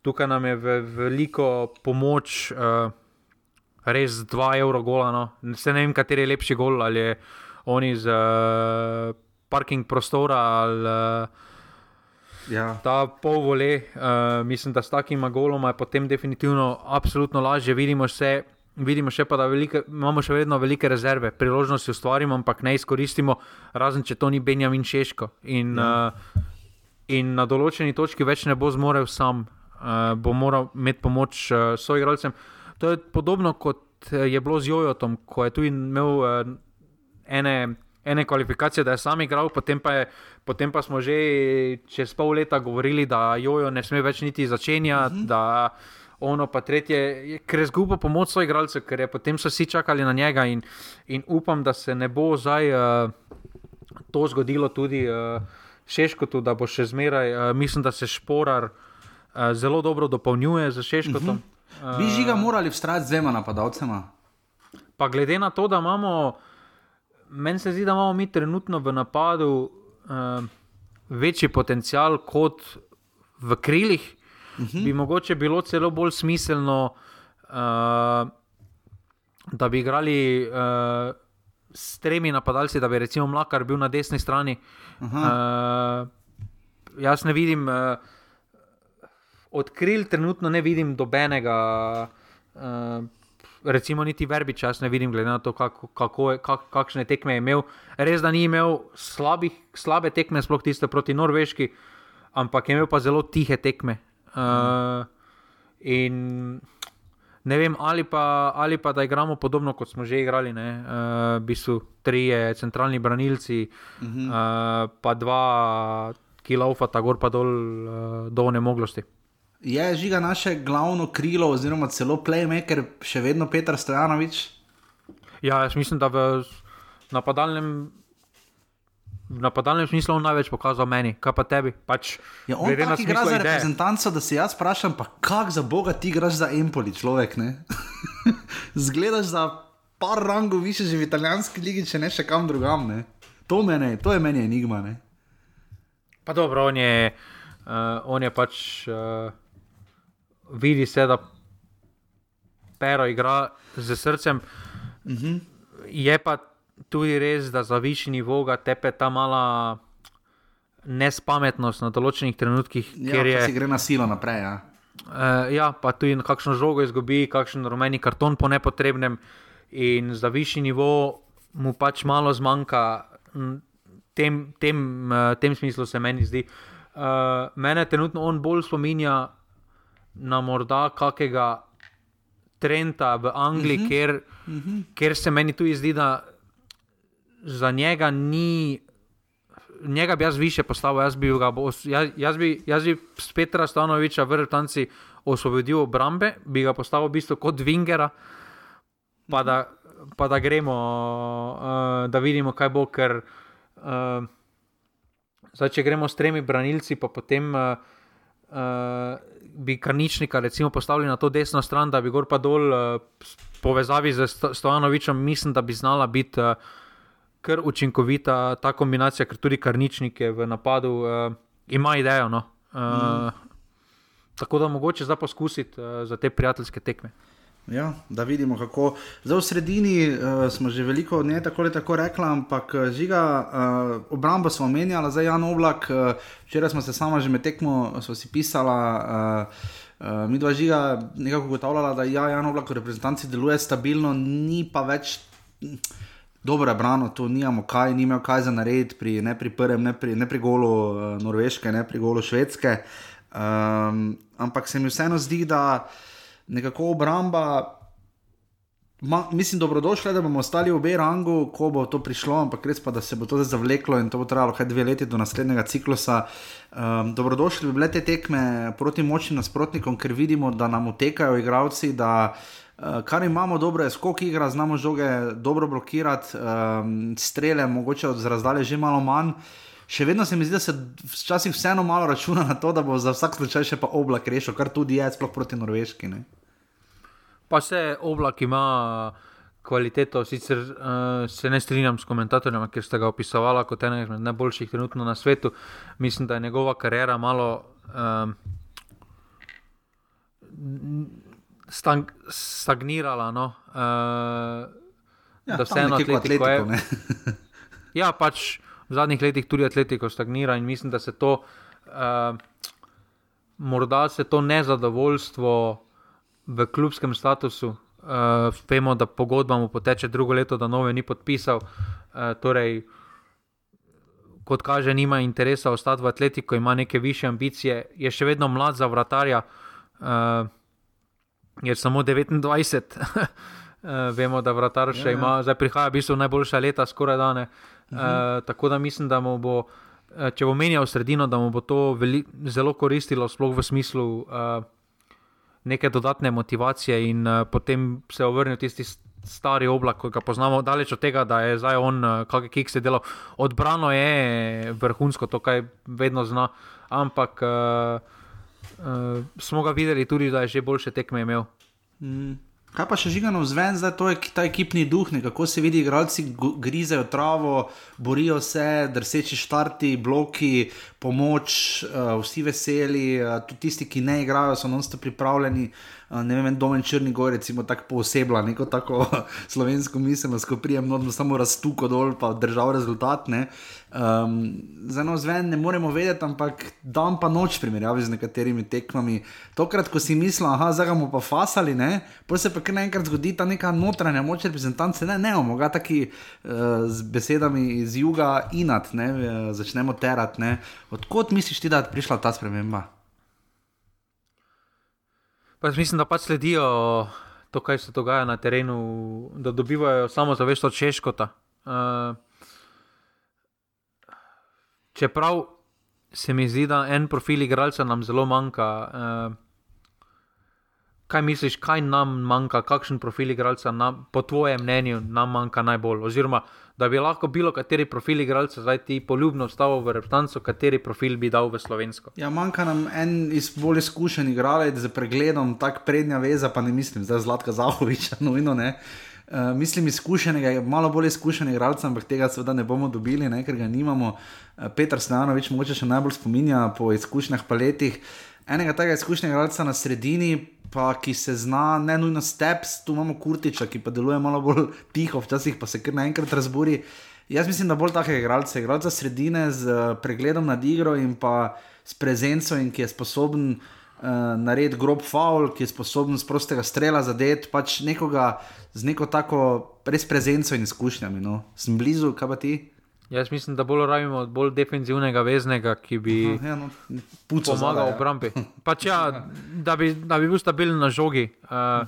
tukaj nam je v, veliko pomoč. Uh, res 2 evra gola. No. Se ne vem, kateri je lepši gol, ali je oni z uh, parking prostora ali uh, ja. ta pol vole. Uh, mislim, da s takima goloma je potem definitivno absolutno lažje. Vidimo še, vidimo še pa, da velike, imamo še vedno velike rezerve, priložnosti ustvarimo, ampak ne izkoristimo, razen če to ni Benjamin Češko. In, ja. uh, in na določeni točki več ne bo zmorel sam. Uh, bo moral imeti pomoč uh, soigralcem. To je podobno kot eh, je bilo z Jojotom, ko je tu imel uh, ene, ene kvalifikacije, da je sam igral, potem pa, je, potem pa smo že čez pol leta govorili, da Jojo ne sme več niti začenjati. Uh mhm. -huh. Ono pa tretje, ker je zgubil pomoč svojih igralcev, ker je potem so vsi čakali na njega, in, in upam, da se ne bo zdaj uh, to zgodilo tudi uh, Šeškotu, da bo še zmeraj. Uh, mislim, da se Šporar uh, zelo dobro dopolnjuje z Šeškotom. Uh mhm. -huh. Bi žiga morali vstrati z dvema napadalcema? Pa glede na to, da imamo, meni se zdi, da imamo mi trenutno v napadu uh, večji potencial kot v krilih, uh mhm. -huh. bi mogoče bilo celo bolj smiselno, uh, da bi igrali uh, s tremi napadalci, da bi recimo Mlakar bil na desni strani. Uh -huh. uh, jaz ne vidim. Uh, odkril, trenutno ne vidim dobenega, uh, recimo, niti verbič, jaz ne vidim, glede na to, kako, kako je, kak, kakšne tekme je imel. Res, da ni imel slabih, slabe tekme, sploh tiste proti Norveški, ampak je imel pa zelo tihe tekme. Uh, in ne vem, ali pa, ali pa da igramo podobno, kot smo že igrali, ne, uh, v bistvu tri centralni branilci, uh -huh. uh, pa dva. Ki laufa ta gor pa dol uh, do nemoglosti je žiga naše glavno krilo, oziroma celo playmaker, še vedno Petr Stojanovič? Ja, jaz mislim, da v napadalnem. V napadalnem smislu je največ pokazal meni, kaj pa tebi. Pač, ja, on je igra za reprezentanco, da se jaz vprašam, pa kak za boga ti igraš za Empoli, človek. Zgledaš za par rangov više že v italijanski ligi, če ne še kam drugam. Ne? To, mene, to je meni enigma. Ne? Pa dobro, on je, uh, on je pač. Uh, vidi se, da pero igra z srcem. Uh mhm. -huh. Je pa tudi res, da za višji nivo ga tepe ta mala nespametnost na določenih trenutkih. Ja, ker je, gre na silo naprej. Ja. Uh, ja, pa tudi kakšno žogo izgubi, kakšen rumeni karton po nepotrebnem, in za višji nivo mu pač malo zmanjka. Tem, tem, uh, tem smislu se meni zdi. Uh, mene trenutno on bolj spominja na morda kakega trenda v Angliji, uh -huh. ker, uh -huh. ker se meni tu zdi, da za njega ni. Njega bi jaz više postavil, jaz bi, ga, jaz, jaz bi, jaz bi s Petra Stanoviča v Rtanci osvobodil obrambe, bi ga postavil v bistvu kot Vingera, pa da, pa da gremo, uh, da vidimo, kaj bo. Ker, uh, zdaj, če gremo s tremi branilci, pa potem uh, uh, bi karničnika recimo postavili na to desno stran, da bi gor pa dol uh, povezavi z Stojanovičem, mislim, da bi znala biti. Uh, kar učinkovita ta kombinacija, ker tudi karničnike v napadu uh, ima idejo. No? Uh, mm. Tako da mogoče zdaj poskusiti uh, za te prijateljske tekme. Ja, da vidimo, kako. Zdaj v sredini uh, smo že veliko od nje tako ali tako rekli, ampak žiga, uh, obrambo smo omenjali, zdaj Jan Oblak, uh, včeraj smo se sama že med tekmo, pisala. Uh, Uh, mi dva žiga nekako ugotavljala, da ja, Jan Oblak v reprezentanci deluje stabilno, ni pa več dobro brano, tu nimamo kaj, ni imel kaj za narediti, pri, ne pri prvem, ne pri, ne pri golu uh, Norveške, ne pri golu Švedske. Um, ampak se mi vseeno zdi, da nekako obramba. Ma, mislim, dobrodošli, da bomo ostali v B-rangu, ko bo to prišlo, ampak res pa, da se bo to zdaj zavleklo in to bo trajalo kaj dve leti do naslednjega ciklusa. Um, dobrodošli bi bile te tekme proti močnim nasprotnikom, ker vidimo, da nam utekajo igravci, da uh, Uh, kar imamo dobro, je skok igra, znamo žoge dobro blokirati, um, strele, mogoče od razdalje že malo manj. Še vedno se mi zdi, da se včasih vseeno malo računa na to, da bo za vsak slučaj še pa oblak rešil, kar tudi je, sploh proti Norveški. Ne? Pa se oblak ima kvaliteto, sicer uh, se ne strinjam s komentatorjem, ker ste ga opisovali kot enega najboljših trenutno na svetu. Mislim, da je njegova karjera malo. Um, stang, stagnirala. No? Uh, ja, da vseeno atletiko je. ja, pač v zadnjih letih tudi atletiko stagnira in mislim, da se to, uh, morda se to nezadovoljstvo v klubskem statusu. Uh, vemo, da pogodba mu poteče drugo leto, da nove ni podpisal. Uh, torej, kot kaže, nima interesa ostati v atletiku, ima neke više ambicije, je še vedno mlad za vratarja. Uh, je samo 29. Eh, vemo, da vratar še ja, ja. ima, zdaj prihaja v bistvu najboljša leta, skoraj dane. Uh -huh. uh, tako da mislim, da mu bo, eh, če bo menjal sredino, da mu bo to veli, zelo koristilo, sploh v smislu uh, neke dodatne motivacije in uh, potem se obrnil tisti. Stari oblak, ki ga poznamo, daleč od tega, da je zdaj on, kakšen kik se dela. Odbrano je vrhunsko, to kaj vedno zna, ampak uh, uh, smo ga videli tudi, da je že boljše tekme imel. Mm. Kaj pa še žigano zven, zdaj to je ta ekipni duh, kako se vidi, igralci grizejo travo, borijo se, drseči štarti, bloki, pomoč, uh, vsi veseli, uh, tudi tisti, ki ne igrajo, so non-stop pripravljeni. Ne vem, domen Črni Gor, recimo tako posebno, neko tako slovensko miselnost, ko prijem, no, samo raztuko dol, pa držal rezultat. Ne. Um, za eno zven ne moremo vedeti, ampak dan pa noč primerjavi z nekaterimi tekmami. Tokrat, ko si mislil, da zdaj bomo pa fasali, pa se pa kar naenkrat zgodi ta neka notranja moč reprezentance, ne, ne, omoga taki uh, z besedami iz juga inat, ne, začnemo terati. Odkot misliš ti, da je prišla ta sprememba? Pa mislim, da pač sledijo to, kaj se dogaja na terenu, da dobivajo samo zavest od češkota. Uh, čeprav se mi zdi, da en profil igralca nam zelo manjka. Uh, kaj misliš, kaj nam manjka, kakšen profil igralca, nam, po tvojem mnenju, nam manjka najbolj? Oziroma, da bi lahko bilo kateri profil igralca, zdaj ti poljubno stavil v reprezentanco, kateri profil bi dal v slovensko. Ja, manjka nam en iz bolj izkušen igralec z pregledom, tako prednja veza, pa ne mislim, zdaj Zlatka Zahoviča, nujno ne. Uh, mislim, izkušenega, malo bolj izkušenega igralca, ampak tega seveda ne bomo dobili, ne, ker ga nimamo. Uh, Petr Stanovič, mogoče še najbolj spominja po izkušnjah paletih. Enega tega izkušnega igralca na sredini, pa ki se zna, ne nujno steps, tu imamo kurtiča, ki pa deluje malo bolj tiho, včasih pa se kar naenkrat razburi. Jaz mislim, da bolj takega igralca, igralca sredine z pregledom nad igro in pa s prezenco in ki je sposoben uh, narediti grob faul, ki je sposoben z prostega strela zadeti, pač nekoga z neko tako res prezenco in izkušnjami. No. Sem blizu, kaj pa ti? Jaz mislim, da bolj rabimo bolj defensivnega veznega, ki bi Aha, ja, no, pomagal v obrambi. Pač ja, da, bi, da bi bil stabilen na žogi. Uh,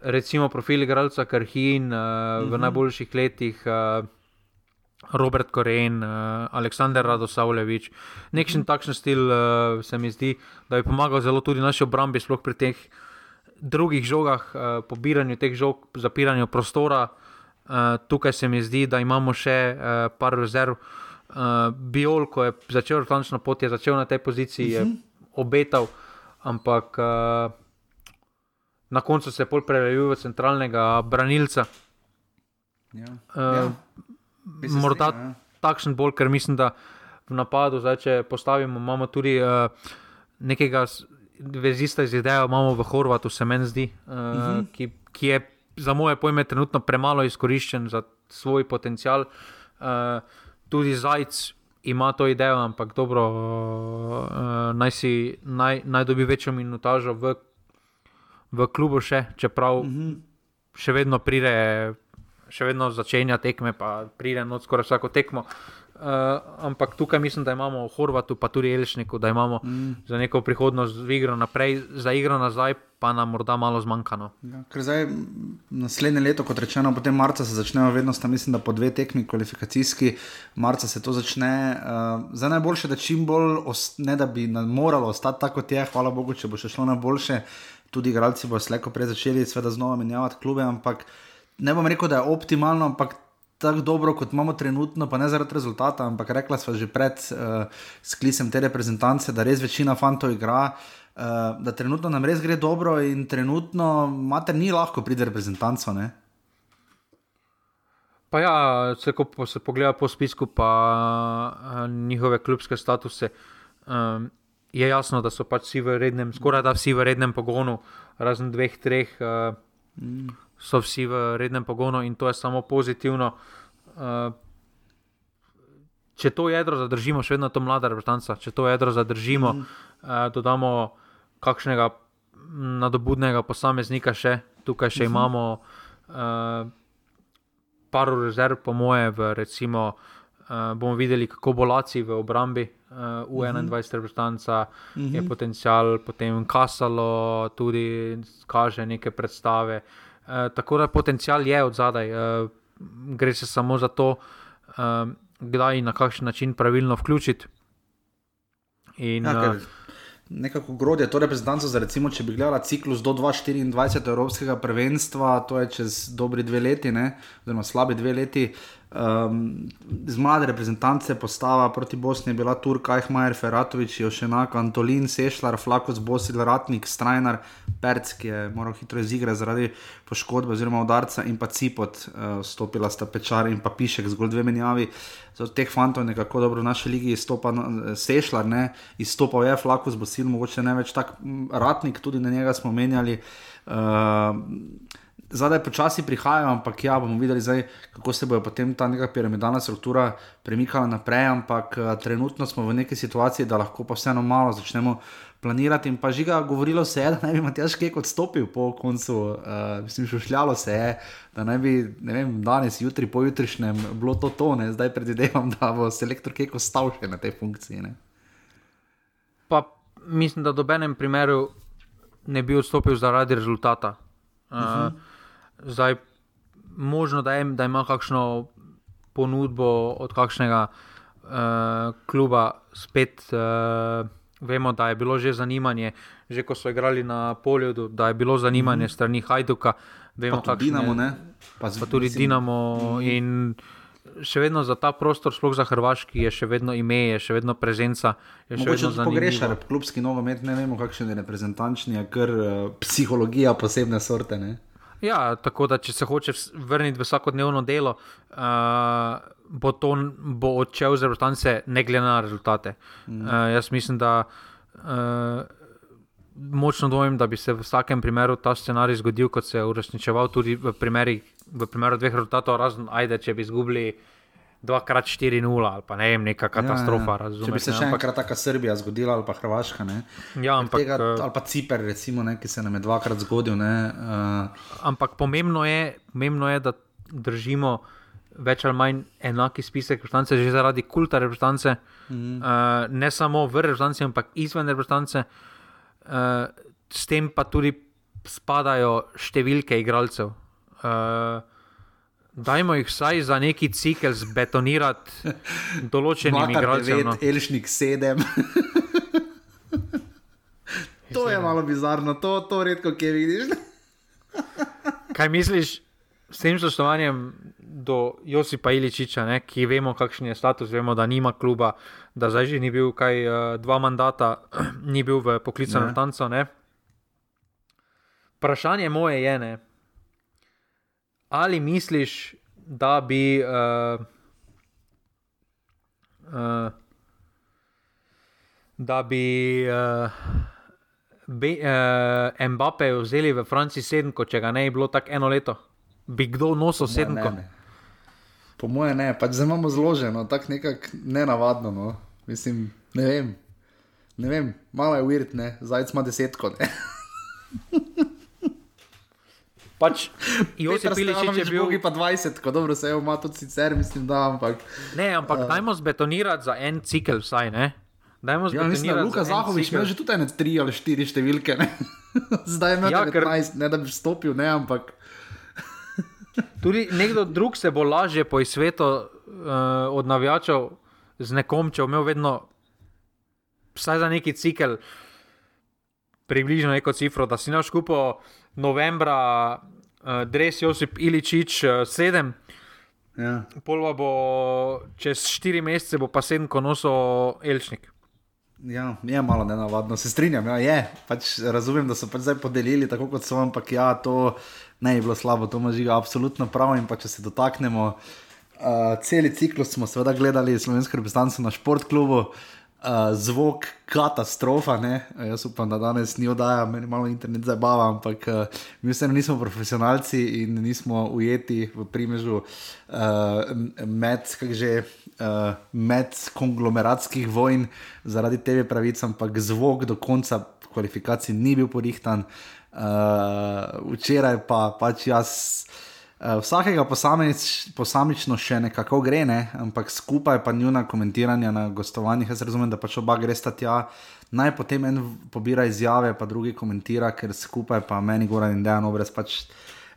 recimo profil igralca Karhin uh, v najboljših letih. Uh, Robert Koren, uh, Aleksandr Radosavljevič, nekšen takšen stil uh, se mi zdi, da bi pomagal zelo tudi naši obrambi, sploh pri teh drugih žogah, uh, pobiranju teh žog, zapiranju prostora. Uh, tukaj se mi zdi, da imamo še uh, par rezerv. Uh, Biol, ko je začel reklamično pot, je začel na tej poziciji, je obetal, ampak uh, na koncu se je pol prelevil v centralnega branilca. Ja. Uh, Ja. Morda strinjal, ja. takšen bolj, ker mislim, da v napadu, zdaj, če postavimo, imamo tudi uh, nekega vezista iz ideje, imamo v Horvatu, se meni zdi, uh, uh Mhm. -huh. ki, ki je za moje pojme trenutno premalo izkoriščen za svoj potencial. Uh, tudi Zajc ima to idejo, ampak dobro, uh, naj, si, naj, naj dobi večjo minutažo v, v klubu še, čeprav uh -huh. še vedno pride še vedno začenja tekme, pa pride noč skoraj vsako tekmo. Uh, ampak tukaj mislim, da imamo v Horvatu, pa tudi Elšniku, da imamo mm. za neko prihodnost v igro naprej, za igro nazaj, pa nam morda malo zmanjkano. Ja, ker zdaj naslednje leto, kot rečeno, potem marca se začnejo vedno, sta, mislim, da po dve tekmi kvalifikacijski, marca se to začne. Uh, za najboljše, da čim bolj, ne da bi nam moralo ostati tako, kot je, hvala Bogu, če bo še šlo na boljše, tudi igralci bo slejko prej začeli, seveda znova menjavati klube, ampak ne bom rekel, da je optimalno, ampak. Tako dobro, kot imamo trenutno, pa ne zaradi rezultata, ampak rekla sva že pred uh, sklicem te reprezentance, da res večina fantov igra, uh, da trenutno nam res gre dobro in trenutno mater ni lahko priti reprezentanco. Ne? Pa ja, če po- se pogleda po spisku, pa uh, njihove klubske statuse, um, je jasno, da so pač vsi v rednem, skoraj da vsi v rednem pogonu, razen dveh, treh, uh, mm. So vsi v rednem pogonu in to je samo pozitivno. Uh, če to jedro zadržimo, še vedno je to mlada reprezentanca, če to jedro zadržimo, mm. uh, dodamo kakšnega nadobudnega posameznika še, tukaj še mm -hmm. imamo. Uh, par rezerv, po moje, v recimo, uh, bomo videli, kako bo Laci v obrambi, uh, U21 reprezentanca, uh -huh. je potencial, potem Kasalo tudi kaže neke predstave. Uh, tako da potencial je od zadaj, uh, gre se samo za to, uh, kdaj in na kakšen način pravilno vključiti. In, Ja, uh, nekako grodje to reprezentanco, za recimo, če bi gledala ciklus do 2024 Evropskega prvenstva, to je čez dobri dve leti, ne, oziroma slabi dve leti. Um, z mlade reprezentance postava proti Bosni je bila Turk, Ajhmajer, Feratovič, Jošenak, Antolin, Sešljar, Flakos, Bosil, Ratnik, Strajnar, Perc, ki je moral hitro izigrati zaradi poškodbe oziroma udarca in pa Cipot, uh, stopila sta Pečar in pa Pišek, zgolj dve menjavi. Od teh fantov nekako dobro v naši ligi izstopa no, Sešljar, ne, izstopal je Flakus, Bosil, mogoče ne več tak Ratnik, tudi na njega smo menjali. Uh, Zdaj počasi prihajajo, ampak ja, bomo videli, zdaj, kako se bo potem ta neka piramidalna struktura premikala naprej. Ampak uh, trenutno smo v neki situaciji, da lahko pa vseeno malo začnemo planirati. In pa žiga, govorilo se je, da naj bi Matjaš Kek odstopil po koncu, uh, mislim, šušljalo se je, da naj bi ne vem, danes, jutri, pojutrišnjem bilo to tone, zdaj predvidevam, da bo selektor Kek ostal še na tej funkciji. Ne? pa mislim, da v dobenem primeru ne bi odstopil zaradi rezultata. Uh, uh -huh. Zdaj, možno da, je, da ima kakšno ponudbo od kakšnega uh, kluba, spet uh, vemo, da je bilo že zanimanje, že ko so igrali na polju, da je bilo zanimanje uh -huh. strani Hajduka. Vemo, Pa tudi Dinamo, ne? Pa, pa tudi mislim, Dinamo. Uh -huh. In še vedno za ta prostor, sploh za Hrvaški, je še vedno ime, je še vedno prezenca. Mogoče tudi zanimivo. pogreša klubski nogomet, ne vemo, kakšen je reprezentančni, kar uh, psihologija posebne sorte. Ne? Ja, tako da če se hoče vrniti v vsakodnevno delo, uh, bo to bo odšel z reprezentance, ne glede na rezultate. Mm. Uh, jaz mislim, da uh, močno dvomim, da bi se v vsakem primeru ta scenarij zgodil, kot se je uresničeval tudi v, primeri, v primeru dveh rezultatov, razen ajde, če bi izgubili 2x4-0 ali pa ne vem, neka katastrofa. Ja, ja. Če bi se še ampak... enkrat taka Srbija zgodila ali pa Hrvaška. Ne? Ja, ampak, tega, ali pa Ciper, recimo, ne, ki se nam je dvakrat zgodil. Uh... Ampak pomembno je, pomembno je, da držimo več ali manj enaki spisek reprezentance, že zaradi kulta reprezentance, mm. uh, ne samo v reprezentanci, ampak izven reprezentance. Uh, s tem pa tudi spadajo številke igralcev. Uh, dajmo jih vsaj za neki cikl zbetonirati, določenim igralcem. No. Elšnik sedem. to je malo bizarno, to, to redko kje vidiš. Kaj misliš s tem soštovanjem do Josipa Iličiča, ne, ki vemo, kakšen je status, vemo, da nima kluba, da zdaj že ni bil kaj uh, dva mandata, ni bil v poklicu na tanco. Vprašanje moje je, ne, ali misliš, da bi. Uh, uh, Da bi uh, be, uh, Mbappe vzeli v Franciji sedem, če ga ne bi bilo tako eno leto, bi kdo nosil sedem? Po mojem, ne, pač zelo imamo zloženo, tako nekako nenavadno. No. Mislim, ne vem, ne vem, malo je uvirt, zdaj smo desetko. Pač, Josip Piličič je bil. Drugi pa 20, ko dobro se je ima tudi sicer, mislim, da. Ampak, ne, ampak uh, dajmo zbetonirati za en cikl, vsaj ne. Dajmo ja, mislim, da Luka Zahovič ima že tudi ene tri ali štiri številke. Ne? Zdaj ima ja, 19, ne da bi vstopil, ne, ampak. tudi nekdo drug se bo lažje po svetu uh, od navijačev z nekom, če bo imel vedno, vsaj za neki cikl, približno neko cifro, da si naš kupo novembra, uh, Dres Josip Iličič, uh, sedem. Ja. Polva bo čez štiri mesece, bo pa sedem, ko noso Elšnik. Ja, je malo nenavadno, se strinjam. Ja, je. Pač razumem, da so pač zdaj podelili tako, kot so, ampak ja, to ne je bilo slabo, to ima žiga absolutno prav. In pa če se dotaknemo, uh, cel ciklus smo seveda gledali slovenske reprezentance na športklubu. Uh, uh, zvok katastrofa. Ne? Jaz upam, da danes ni oddaja, meni malo internet zabava, ampak uh, mi vseeno nismo profesionalci in nismo ujeti v primežu uh, med, že, uh, med konglomeratskih vojn zaradi tebe pravic, ampak zvok do konca kvalifikacij ni bil porihtan. Uh, včeraj pa pač jaz. Uh, vsakega posamič, posamično še nekako gre, ne? ampak skupaj pa njuna komentiranja na gostovanjih. Jaz razumem, da pač oba gresta tja, naj potem en pobira izjave, pa drugi komentira, ker skupaj pa meni gora in dejan obrez pač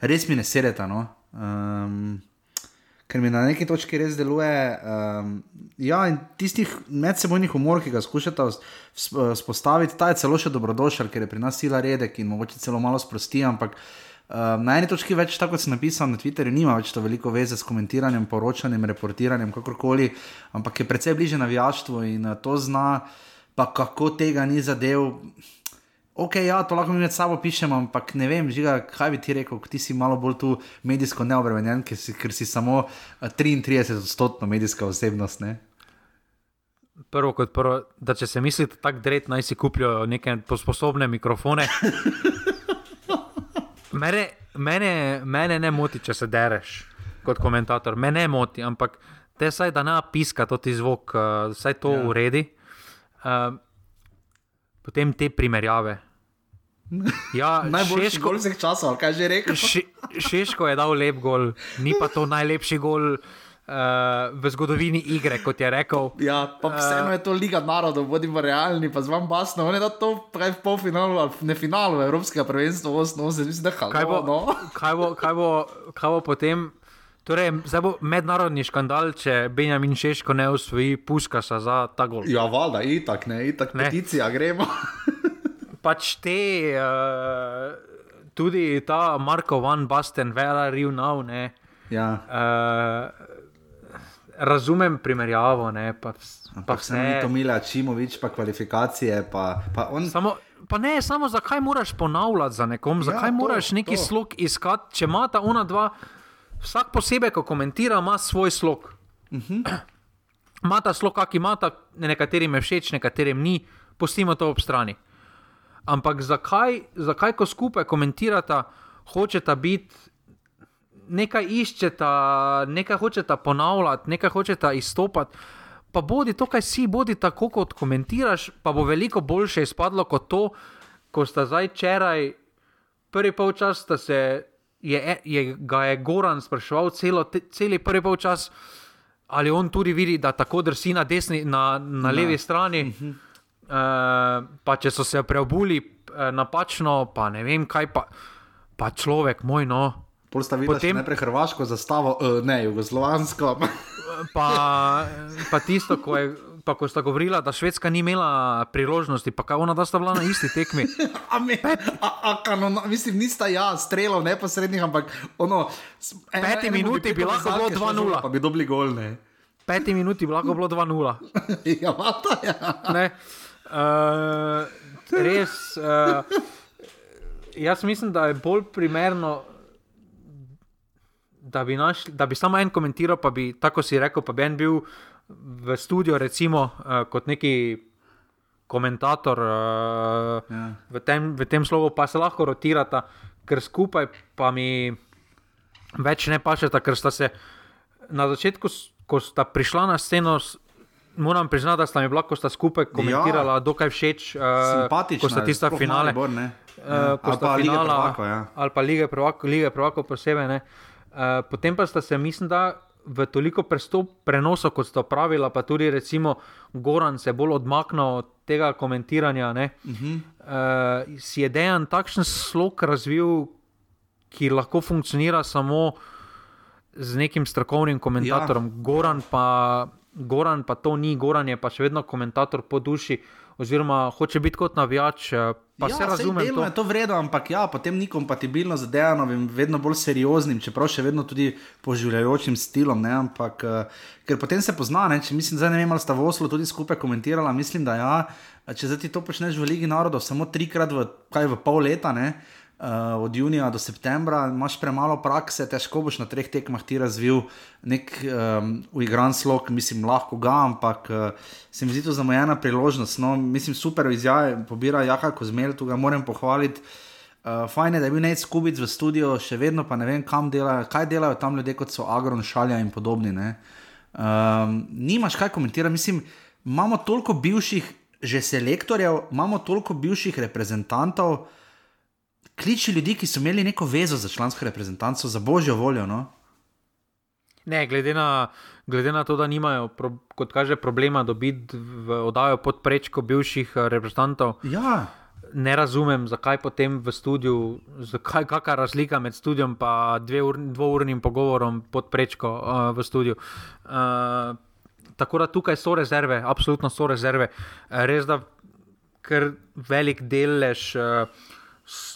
res mi ne sedeta. No? Um, ker mi na neki točki res deluje. Um, ja, in tistih medsebojnih umorov, ki ga skušate vzpostaviti, ta je celo še dobrodošel, ker je pri nas sila redek in mogoče celo malo sprosti, ampak. Uh, na eni točki več, tako kot sem napisal na Twitterju, nima več to veliko veze s komentiranjem, poročanjem, reportiranjem, kakorkoli, ampak je precej bliže navijaštvu in uh, to zna, pa kako tega ni zadev. Ok, ja, to lahko mi med sabo pišemo, ampak ne vem, žiga, kaj bi ti rekel, ti si malo bolj tu medijsko neobremenjen, ker, ker si samo 33-odstotno eh, medijska osebnost. Ne? Prvo kot prvo, da če se mislite tako dret, naj si kupijo neke sposobne mikrofone. Mene, mene, mene ne moti, če se dereš kot komentator, me ne moti, ampak te saj da ne piska to ti zvok, uh, saj to ja. uredi. Uh, potem te primerjave. Ja, Najboljši gol vseh časov, kaj že rekel. Še, šeško je dal lep gol, ni pa to najlepši gol uh, v zgodovini igre, kot je rekel. Ja, pa vseeno je to Liga narodov, bodimo realni, pa z vami basno. On je da to pravi v polfinalu ali ne finalu Evropskega prvenstva, osnovno se mislim, da halo, kaj, bo, no? kaj, bo, kaj, bo, kaj bo potem? Torej, zdaj bo mednarodni škandal, če Benjamin Češko ne usvoji puskasa za ta gol. Ja, valjda, itak, ne, itak, ne. peticija, gremo. pač te, uh, tudi ta Marko Van Basten, Vera Rivnau, ne. Ja. Uh, razumem primerjavo. Ne, pa, pa vse je to mila, čimovič, pa kvalifikacije. Pa, pa on... samo, pa ne, samo zakaj moraš ponavljati za nekom, zakaj ja, to, moraš neki to. slog iskati, če ima ta ona dva, vsak posebej, ko komentira, ima svoj slog. Uh. -huh. Ma ta slog, ki ima ta, nekaterim je všeč, nekaterim ni, pustimo to ob strani. Ampak zakaj, zakaj ko skupaj komentirata, hočeta biti nekaj iščeta, nekaj hočeta ponavljati, nekaj hočeta izstopati. Pa bodi to, kaj si, bodi tako, kot komentiraš, pa bo veliko boljše izpadlo kot to, ko sta zdaj včeraj, prvi polčas, da se je, je, ga je Goran spraševal celo, te, celi prvi polčas, ali on tudi vidi, da tako drsi na desni, na, na levi strani. Uh -huh. uh, pa če so se preobuli uh, napačno, pa ne vem kaj, pa, pa človek moj, no. Potem najprej Hrvaško zastavo, uh, ne Jugoslovansko. pa, pa tisto, ko, je, pa, ko sta govorila, da Švedska ni imela priložnosti, pa kaj ona, da sta bila na isti tekmi. Mislim, nista ja, strelov neposrednih, ampak ono. En, peti minuti bi lahko bilo 2-0. Pa bi dobili gol, ne. Peti minuti bi lahko bilo 2-0. ja, mata, ja. Ne. Uh, res. Uh, jaz mislim, da je bolj primerno da bi, našli, da bi samo en komentiral, pa bi, tako si rekel, pa bi en bil v studiu, recimo, uh, kot neki komentator uh, ja. v, tem, v tem slogu, pa se lahko rotirata, ker skupaj pa mi več ne pašeta, ker sta se na začetku, ko sta prišla na sceno. Moram priznati, da sta mi bila, ko sta skupaj komentirala, ja. dokaj všeč, uh, ko sta tista finale. Bor, uh, ko sta finala, prvako, ja. ali pa lige prvako, lige prvako posebej. Eh, potem pa sta se, mislim, da v toliko prenosov, kot sta pravila, pa tudi recimo Goran se bolj odmaknil od tega komentiranja. Uh -huh. uh, si je dejan takšen slog razvil, ki lahko funkcionira samo z nekim strokovnim komentatorjem. Ja. Goran, pa, Goran pa to ni, Goran je pa še vedno komentator po duši. Oziroma, hoče biti kot navijač, eh, Pa ja, se razume. Delno je to vredno, ampak ja, potem ni kompatibilno z Dejanovim, vedno bolj serioznim, čeprav še vedno tudi poživljajočim stilom. Ne, ampak, uh, ker potem se pozna, ne, če mislim, da ne vem, ali sta v Oslu tudi skupaj komentirala. Mislim, da ja, če zdaj ti to počneš v Ligi narodov, samo trikrat v, v pol leta. Ne, uh, od junija do septembra, imaš premalo prakse, težko boš na treh tekmah ti razvil nek um, uigran slog, mislim, lahko ga, ampak uh, se mi zdi to zamujena priložnost. No, mislim, super izjave, pobira jaka kozmel, tu ga moram pohvaliti. Uh, fajn je, da je bil nekaj skubic v studiu, še vedno pa ne vem, kam delajo, kaj delajo tam ljudje, kot so Agron, Šalja in podobni. Um, nimaš kaj komentirati, mislim, imamo toliko bivših, že selektorjev, imamo toliko bivših reprezentantov, uh, kliči ljudi, ki so imeli neko vezo za člansko reprezentanco, za božjo voljo. No? Ne, glede na, glede na to, da nimajo, pro, kot kaže, problema dobiti v oddajo podprečko bivših eh, reprezentantov. Ja. Ne razumem, zakaj potem v studiu, zakaj kakšna razlika med studiom in ur, dvournim pogovorom pod prečko uh, v studiu. Uh, tako da tukaj so rezerve, absolutno so rezerve. Res da, ker velik delež. Uh,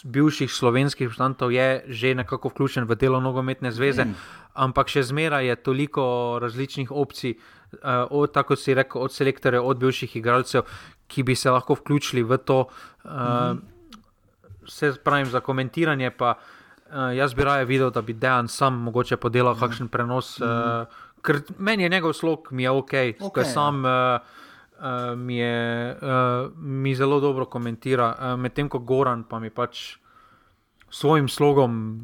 bivših slovenskih štantov je že nekako vključen v delo nogometne zveze, mm. ampak še zmeraj je toliko različnih opcij, uh, od, tako si rekel, od selektorjev, od bivših igralcev, ki bi se lahko vključili v to. Uh, mm. Vse pravim za komentiranje, pa uh, jaz bi raje videl, da bi Dejan sam mogoče podelal mm. kakšen prenos. Mm. Uh, ker meni je njegov slog, mi je ok, okay sam. Uh, uh, mi, je, uh, mi zelo dobro komentira, uh, medtem ko Goran pa mi pač svojim slogom.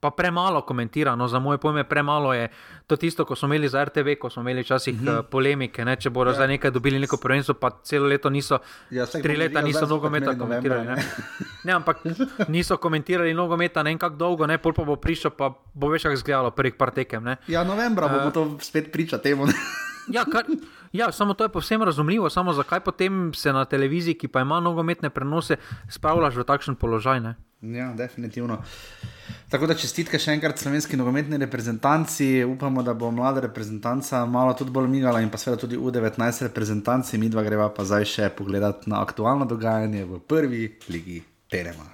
Pa premalo komentira, no, za moje pojme, premalo je to tisto, ko smo imeli za RTV, ko smo imeli včasih mm -hmm. uh, polemike. Ne, če bodo ja. za nekaj dobili neko prvenstvo, pa celo leto niso, ja, tri leta niso nogometa komentirali. Ne. ne, ampak niso komentirali nogometa ne vem kako dolgo, ne, pol pa bo prišel, pa bo veš, kako izgledalo prvih par tekem. Ne. Ja, novembra uh, bomo to spet pričali temu. ja, kar, Ja, samo to je povsem razumljivo, samo zakaj potem se na televiziji, ki pa ima nogometne prenose, spravljaš v takšen položaj. Ne? Ja, definitivno. Tako da čestitke še enkrat slovenski nogometni reprezentanci. Upamo, da bo mlada reprezentanca malo tudi bolj migala in pa seveda tudi U19 reprezentanci. Mi dva greva pa zdaj še pogledati na aktualno dogajanje v prvi ligi Terema.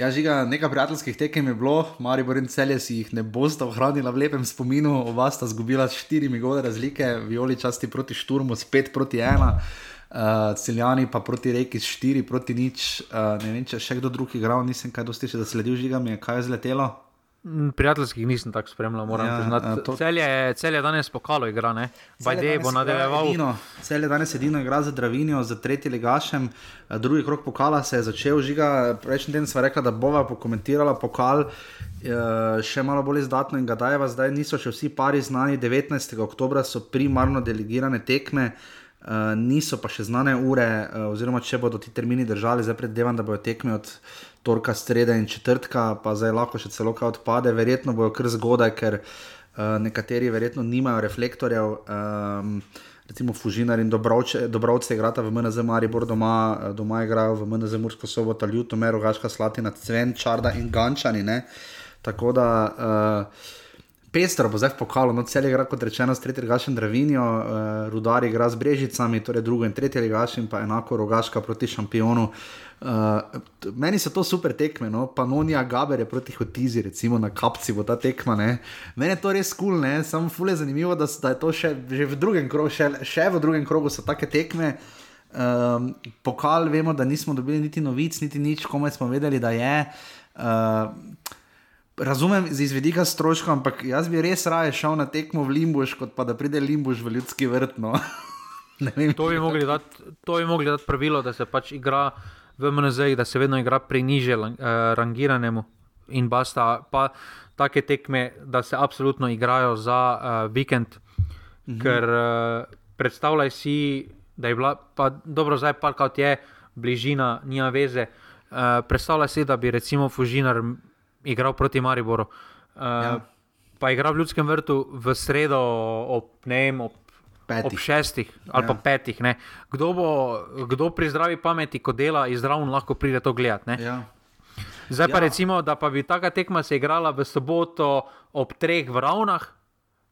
Ja, žiga, nekaj prijateljskih tekem je bilo, Mari Borin celje si jih ne boste ohranili v lepem spominu, oba sta zgubila štiri migole razlike, Violi časti proti Šturmu, spet proti ena, uh, Celjani pa proti Reki s štiri proti nič. Uh, ne vem, če še kdo drug igral, nisem kaj dosti še zasledil, žiga mi je, kaj zletelo. Prijateljskih nisem tako spremljal, moram Ja, priznati. to- Cel je, cel je danes pokalo igra, ne? Bajde bo nadaljeval. Edino, cel je danes edino igra za Dravinijo, za tretji ligašem. Eh, Drugi krok pokala se je začel, žiga. Prejšnji teden sva rekla, da bova pokomentirala pokal eh, še malo bolj izdatno in ga dajeva. Zdaj niso še vsi pari znani. 19. oktober so primarno delegirane tekme. Uh, niso pa še znane ure, uh, oziroma če bodo ti termini držali, zdaj predvidevam, da bodo tekme od torka, sreda in četrtka, pa zdaj lahko še celo kaj odpade, verjetno bojo kar zgodaj, ker uh, nekateri verjetno nimajo reflektorjev. Um, recimo Fužinar in Dobrovče, Dobrovce igrata v MNZ Maribor doma, eh, doma igrajo v MNZ Mursko sobota, Ljutomer, Rogaška Slatina, Cven, Čarda in Gančani. Ne? Tako da. Uh, Pestro bo zdaj v pokalu, no cel igra kot rečeno s tretjim gašem Dravinijo, uh, Rudar igra z Brežicami, torej drugo in tretje gašem, pa enako Rogaška proti šampionu. Uh, meni so to super tekme, no? Panonija Gaber je proti Hotizi, recimo na kapci bo ta tekma. Ne? Meni je to res kul, cool, samo fule zanimivo, da, da je to še, že v drugem krogu, še, še v drugem krogu so take tekme. Um, pokal vemo, da nismo dobili niti novic, niti nič, komaj smo vedeli, da je. Uh, Razumem z izvedika stroška, ampak jaz bi res raje šel na tekmo v Limbuš, kot pa da pride Limbuš v ljudski vrt. No. To bi mogli dati, to bi mogli dati pravilo, da se pač igra v MNZ, da se vedno igra pri niže uh, rangiranemu in basta. Pa take tekme, da se absolutno igrajo za uh, vikend, mhm. ker uh, predstavljaj si, da je bila, pa dobro, zdaj pa kot je, bližina, nima veze. Uh, predstavljaj si, da bi recimo Fužinar igral proti Mariboru. Uh, ja. Pa igra v ljudskem vrtu v sredo ob, ne vem, ob petih. ob šestih ali ja. pa petih. Ne. Kdo, bo, kdo pri zdravi pameti, ko dela iz zraven, lahko pride to gledati. Ja. Zdaj pa Ja. recimo, da pa bi taka tekma se igrala v soboto ob treh v Ravnah,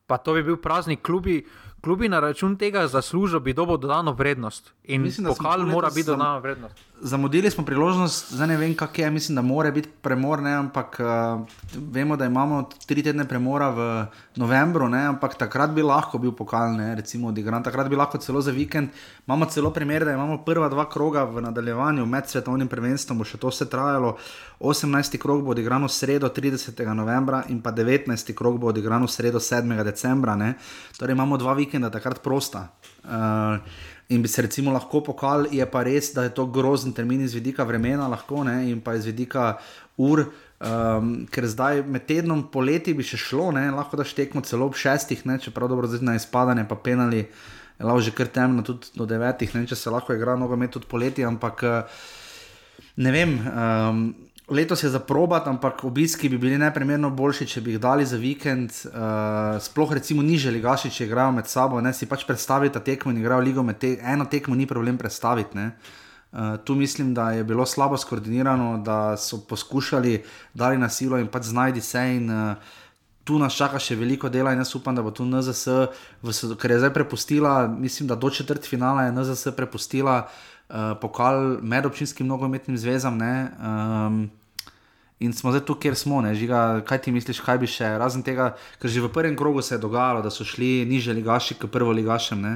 pa to bi bil praznik klubi. Klubi na račun tega zaslužijo, bi dobil dodano vrednost. In Mislim, da pokal mora biti dodana vrednost. Zamudili smo priložnost, zdaj ne vem, kak je, mislim, da mora biti premor, ne, ampak uh, vemo, da imamo tri tedne premora v novembru, ne, ampak takrat bi lahko bil pokal, ne, recimo odigran, takrat bi lahko celo za vikend. Imamo celo primer, da imamo prva dva kroga v nadaljevanju med svetovnim prvenstvom, bo še to vse trajalo. 18. krog bo odigran v sredo 30. novembra in pa 19. krog bo odigran v sredo 7. decembra. Ne. Torej imamo dva vikenda takrat prosta. Uh, In bi se recimo lahko pokal, je pa res, da je to grozen termin iz vidika vremena, lahko ne, in pa iz vidika ur, um, ker zdaj med tednom poleti bi še šlo, ne, lahko da štekmo celo ob šestih, ne, čeprav dobro zdaj na izpadanje pa penali, lahko že kar temno, tudi do devetih, ne, če se lahko igra nogomet tudi poleti, ampak eh, ne vem. Um, Letos je za probat, ampak obiski bi bili neprimerno boljši, če bi jih dali za vikend. Uh, sploh recimo niže ligaši, če igrajo med sabo, ne si pač predstavite tekmo in igrajo ligo med te, eno tekmo, ni problem predstaviti. ne. Uh, tu mislim, da je bilo slabo skoordinirano, da so poskušali dati na silo in pač znajdi se. In, uh, tu nas čaka še veliko dela in jaz upam, da bo tu NZS, v, ker je zdaj prepustila, mislim, da do četrt finala je NZS prepustila uh, pokal medobčinskim nogometnim zvezam. Ne, um, In smo zdaj tu, kjer smo, ne, žiga, kaj ti misliš, kaj bi še, razen tega, ker že v prvem krogu se je dogajalo, da so šli niže ligaši k prvo ligašem. Ne.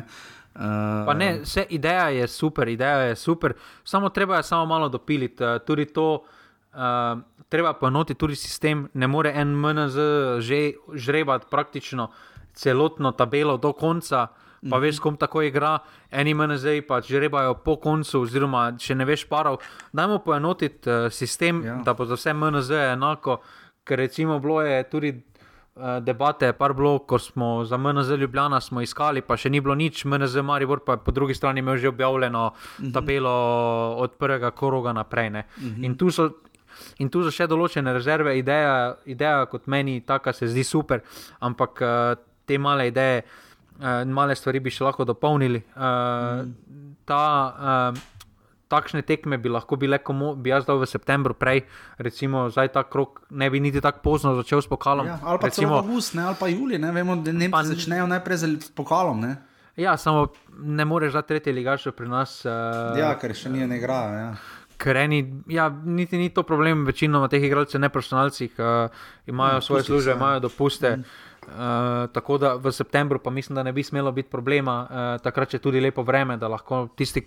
Uh, Pa ne, vse ideja je super, ideja je super, samo treba je samo malo dopiliti. eh, Tudi to, uh, treba poenotiti tudi sistem. Ne more en MNZ že žrebati praktično celotno tabelo do konca. Pa veš, kom tako igra, eni MNZ pa žrebajo po koncu, oziroma če ne veš parov. Dajmo poenotiti uh, sistem, Ja. da bo za vse MNZ enako, ker recimo bilo je tudi eh, debate, par bilo, ko smo za MNZ Ljubljana iskali, pa še ni bilo nič, MNZ Maribor pa je po drugi strani imel že objavljeno tabelo od prvega koroga naprej. ne. In tu so. In tu so še določene rezerve, ideja, ideja kot meni, taka se zdi super, ampak uh, te male ideje, uh, male stvari bi še lahko dopolnili. Uh, ta, uh, takšne tekme bi lahko bile, komu bi jaz dal v septembru, prej, recimo, zdaj ta krok ne bi niti tako pozno začel s pokalom. ja, ali pa recimo, avgust, ne, ali pa julij, ne vemo, da Nemci Pa- začnejo najprej z pokalom. Ne. Ja, samo ne moreš za tretje ligaše pri nas. Uh, Ja, ker še ni ne igrajo. Ja. Ker eni, ja, niti ni to problem, večinoma teh igralcev, ne profesionalcih, uh, imajo Ja, ja, svoje službe, imajo dopuste. Mm. Uh, tako da v septembru pa mislim, da ne bi smelo biti problema, uh, takrat je tudi lepo vreme, da lahko tisti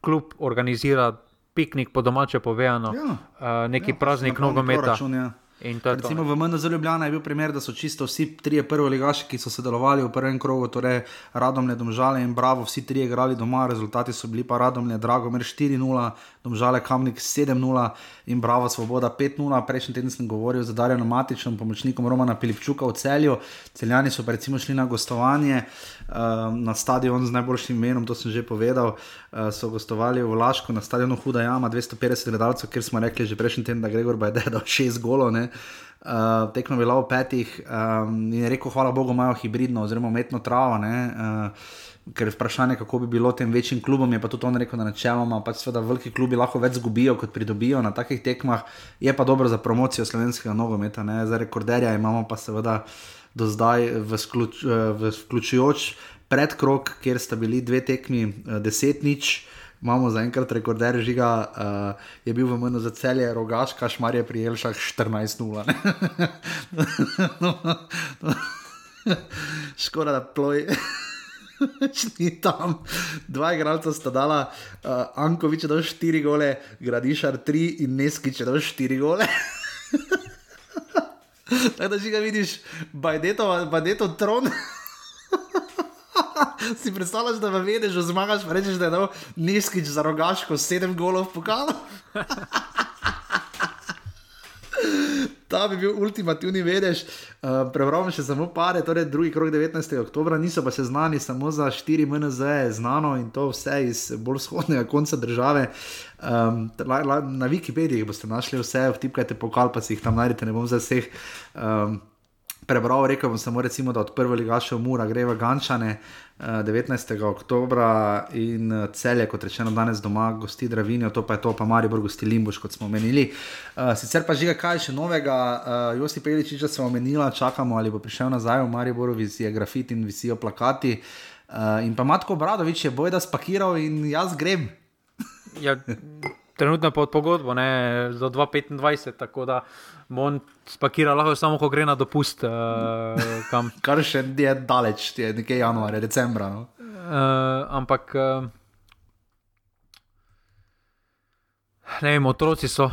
klub organizira piknik po domače povedano, Ja. uh, neki Ja, praznik nogometa. proračun, Ja. Recimo v MNZ Ljubljana je bil primer, da so čisto vsi trije prvi ligaši, ki so sodelovali v prvem krogu, torej Radomlje, Domžale in Bravo, vsi trije igrali doma, rezultati so bili pa Radomlje, Dragomer 4-0, Domžale Kamnik 7-0 in Bravo Svoboda 5-0. Prejšnji teden sem govoril z Darjem Matičem, pomočnikom Romana Pilipčuka v celju. Celjani so pa recimo šli na gostovanje uh, na stadion z najboljšim imenom, to sem že povedal. Uh, so gostovali v Lašku na stadionu Huda Jama, 250 gledalcev, kjer smo rekli že prejšnji teden, da Gregor Bajde dal 6 golov. Uh, tekmo je bilo v petih um, in je rekel, hvala Bogu, imajo hibridno oziroma umetno travo. Uh, ker je vprašanje, kako bi bilo tem večjim klubom, je pa tudi on rekel, da načeloma pač seveda veliki klubi lahko več zgubijo, kot pridobijo na takih tekmah, je pa dobro za promocijo slovenskega nogometa, ne? za rekorderja imamo pa seveda do zdaj v, skluč, v vključujoč predkrok, kjer sta bili dve tekmi, deset nič. Imamo za enkrat rekorder žiga, uh, je bil v menu za celje, rogaš, kašmar je prijel šah 14-0. Škoda, da ploj. ni tam. Dva igralca sta dala, uh, Ankovič je dal štiri gole, Gradišar tri in Neskič je dal štiri gole. Tako da že ga vidiš, bajdeto, bajdeto tron. si predstavljaš, da me veš, že zmagaš, pa rečeš, da je dal Neskič za rogaško sedem golov pokalo. Ta bi bil ultimativni vedež. Uh, Prebral še samo pare, torej drugi krok 19. oktober, niso pa se znani, samo za 4 MNZ je znano in to vse iz bolj vzhodnega konca države. Um, la, la, na Wikipediji boste našli vse, vtipkajte pokal, pa si jih tam najdete, ne bom za vseh. Um, Prebral, rekel bom samo, recimo, da od prvega ligaša v Mura gre v Gančane, 19. oktober in eh, celje, kot rečeno, danes doma gosti Dravinijo, to pa je to, pa Maribor gosti Limbuš, kot smo omenili. Uh, sicer pa že kaj še novega, Josti Pejlič, če smo omenili, čakamo ali bo prišel nazaj v Mariboru, vizijo grafiti in vizijo plakati. In pa Matko Bradovič je boj, da spakiral in jaz grem. ja, trenutno pod pogodbo, ne, do 2025, tako da on spakira lahko samo, ko gre na dopust. Uh, Kar še je daleč, je nekaj januarja, decembra. No? Uh, ampak. Uh, Ne vem, otroci so,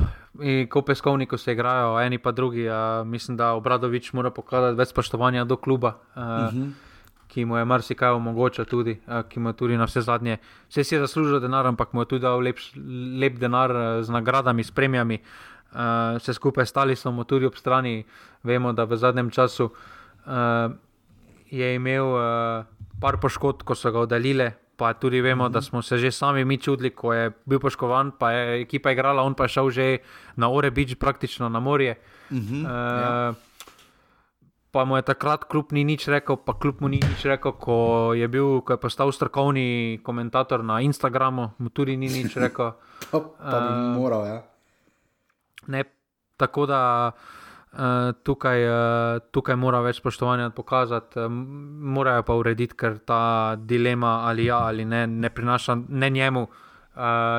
ko se igrajo, eni pa drugi. Uh, mislim, da Obradovič mora pokazati več spoštovanja do kluba. Uh, uh -huh ki mu je marsikaj omogočil, tudi, uh, ki mu je tudi na vse zadnje. Vse si je zaslužil denar, ampak mu je tudi dal lep, lep denar uh, z nagradami, s premijami. Uh, vse skupaj stali smo tudi ob strani. Vemo, da v zadnjem času uh, je imel uh, par poškodb, ko so ga oddaljile. Pa tudi vemo, da smo se že sami mi čudili, ko je bil poškovan, pa je ekipa igrala, on pa je šel že na Ore Beach, praktično na morje. Uh -huh, uh, ja pa mu je takrat kljub ni nič rekel, pa kljub mu ni nič rekel, ko je, bil, ko je postal strokovni komentator na Instagramu, mu tudi ni nič rekel. pa, pa bi uh, moral, ja. Ne, tako da uh, tukaj, uh, tukaj mora več spoštovanja pokazati, uh, morajo pa urediti, ker ta dilema ali ja ali ne, ne prinaša ne njemu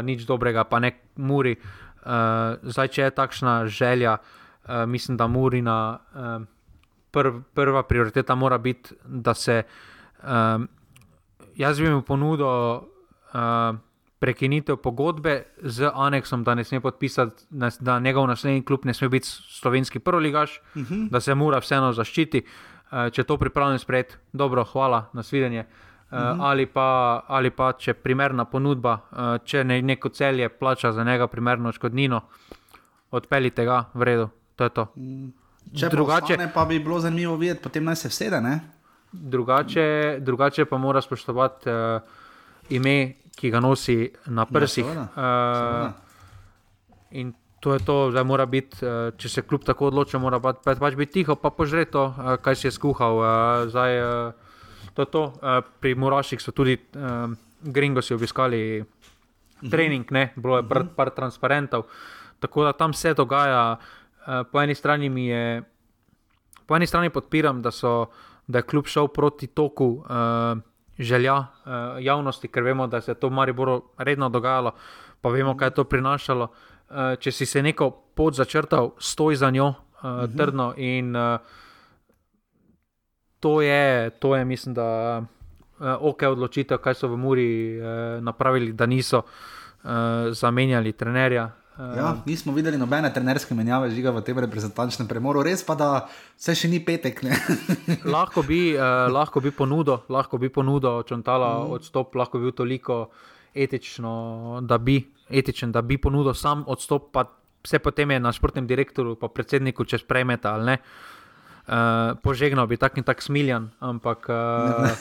nič dobrega, pa ne muri. Zdaj, če je takšna želja, mislim, da Murina. Prv, prva prioriteta mora biti, da se jaz bi mu ponudil uh, prekinitev pogodbe z aneksom, da ne sme podpisati, da njegov naslednji klub ne sme biti slovenski prvoligaš, uh mhm. -huh. da se mora vseeno zaščiti. Uh, če to pripravljam sprejeti, dobro, hvala, nasvidenje. Uh, uh -huh. ali, pa, ali pa, če je primerna ponudba, uh, če ne, neko celje plača za njega primerno škodnino, odpeljite ga, v redu, to je to. Če drugače, pa bi bilo zanimivo videti, potem naj se vsede. Drugače, drugače pa mora spoštovati uh, ime, ki ga nosi na ja, prsih. Ja, uh, in to je to, da mora biti, uh, če se kljub tako odloča, mora pa, pa, pač biti tiho, pa požre to, uh, kaj si je skuhal. Uh, zdaj, uh, to to. Uh, pri Muraših so tudi uh, gringosi obiskali uh mhm. trening, ne, bilo je uh par, mhm. par transparentov. Tako da tam se dogaja. Eh, po eni strani mi je, po eni strani podpiram, da, so, da je kljub šel proti toku uh, želja uh, javnosti, ker vemo, da se je to v Mariboru redno dogajalo, pa vemo, kaj je to prinašalo. Uh, če si se neko pot začrtal, stoj za njo, uh, uh -huh. trdno. In uh, to, je, to je, mislim, da uh, ok, odločitev, kaj so v Muri uh, napravili, da niso uh, zamenjali trenerja. Ja, nismo videli nobene trenerske menjave žiga v tem reprezentančnem premoru, res pa da vse še ni petek. lahko, bi, uh, lahko bi ponudil, lahko bi ponudil, čontala mm. odstop, lahko bi bil toliko etično, da bi, etičen, da bi ponudil sam odstop, pa vse potem je na športnem direktorju, pa predsedniku, če sprejmete ali ne. Uh, požegnal bi tak in tak smiljan, ampak. Uh, ne,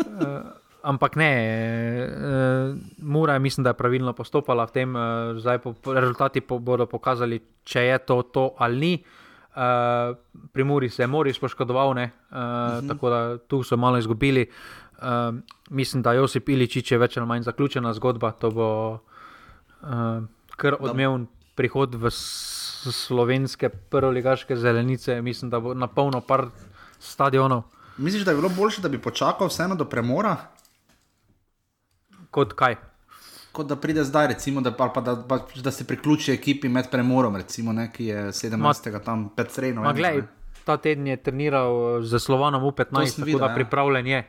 ne. uh, ampak ne, uh, Mura je, mislim, da je pravilno postopala v tem, uh, zdaj po, rezultati po, bodo pokazali, če je to, to ali ni. Uh, pri Muri se je Moris poškodoval, uh, uh -huh. tako da tu so malo izgubili. Uh, mislim, da Josip Iličič je več ali manj zaključena zgodba. To bo uh, kar odmeven prihod v slovenske prvoligaške zelenice. Mislim, da bo na polno par stadionov. Misliš, da je bilo bolje, da bi počakal vseeno do premora? Kot kaj? Kot da pride zdaj, recimo, da, pa, da, pa, da se priključi ekipi med premorom, recimo, ne, ki je 17. Ma, tam Petrejno. Ta teden je treniral z Slovanom v 15, tako da ja. pripravljen je.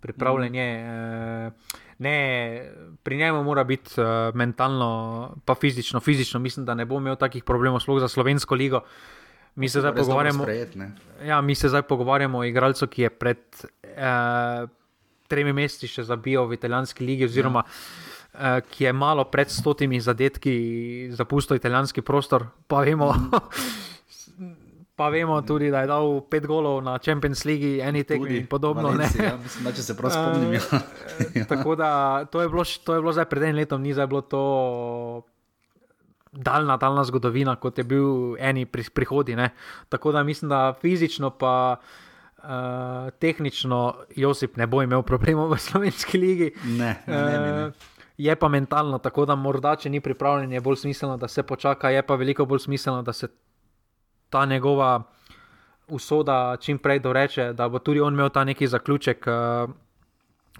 Pripravljen mm. je uh, ne, pri njemu mora biti uh, mentalno, pa fizično, fizično. Mislim, da ne bo imel takih problemov, sploh za slovensko ligo. Mi se, sprejet, ja, mi se zdaj pogovarjamo o igralcu, ki je pred. Uh, tremi meseci še zabijal v italijanski ligi, oziroma ja. uh, ki je malo pred stotimi zadetki zapustil italijanski prostor. Pa vemo, pa vemo tudi, da je dal pet golov na Champions League, eni tekmi in podobno. Valenci, ja, mislim, da če se prav spomnim. Uh, ja. Tako da to je bilo, to je bilo zdaj pred enim letom, ni zdaj bilo to. Daljna, daljna zgodovina, kot je bil eni pri, prihodi. Ne. Tako da mislim, da fizično, pa uh, uh, tehnično Josip ne bo imel problemov v slovenski ligi. Ne, ne, ne, ne. Uh, je pa mentalno tako, da morda, če ni pripravljen, je bolj smiselno, da se počaka, je pa veliko bolj smiselno, da se ta njegova usoda čim prej doreče, da bo tudi on imel ta neki zaključek, uh,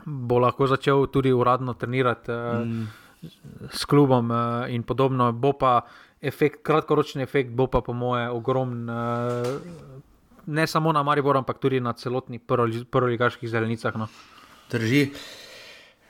bo lahko začel tudi uradno trenirati. Uh, mm. S klubom uh, in podobno, bo pa efekt, kratkoročni efekt, bo pa po moje ogromen, uh, ne samo na Mariboru, ampak tudi na celotni prvoligaških zelenicah. No. Drži.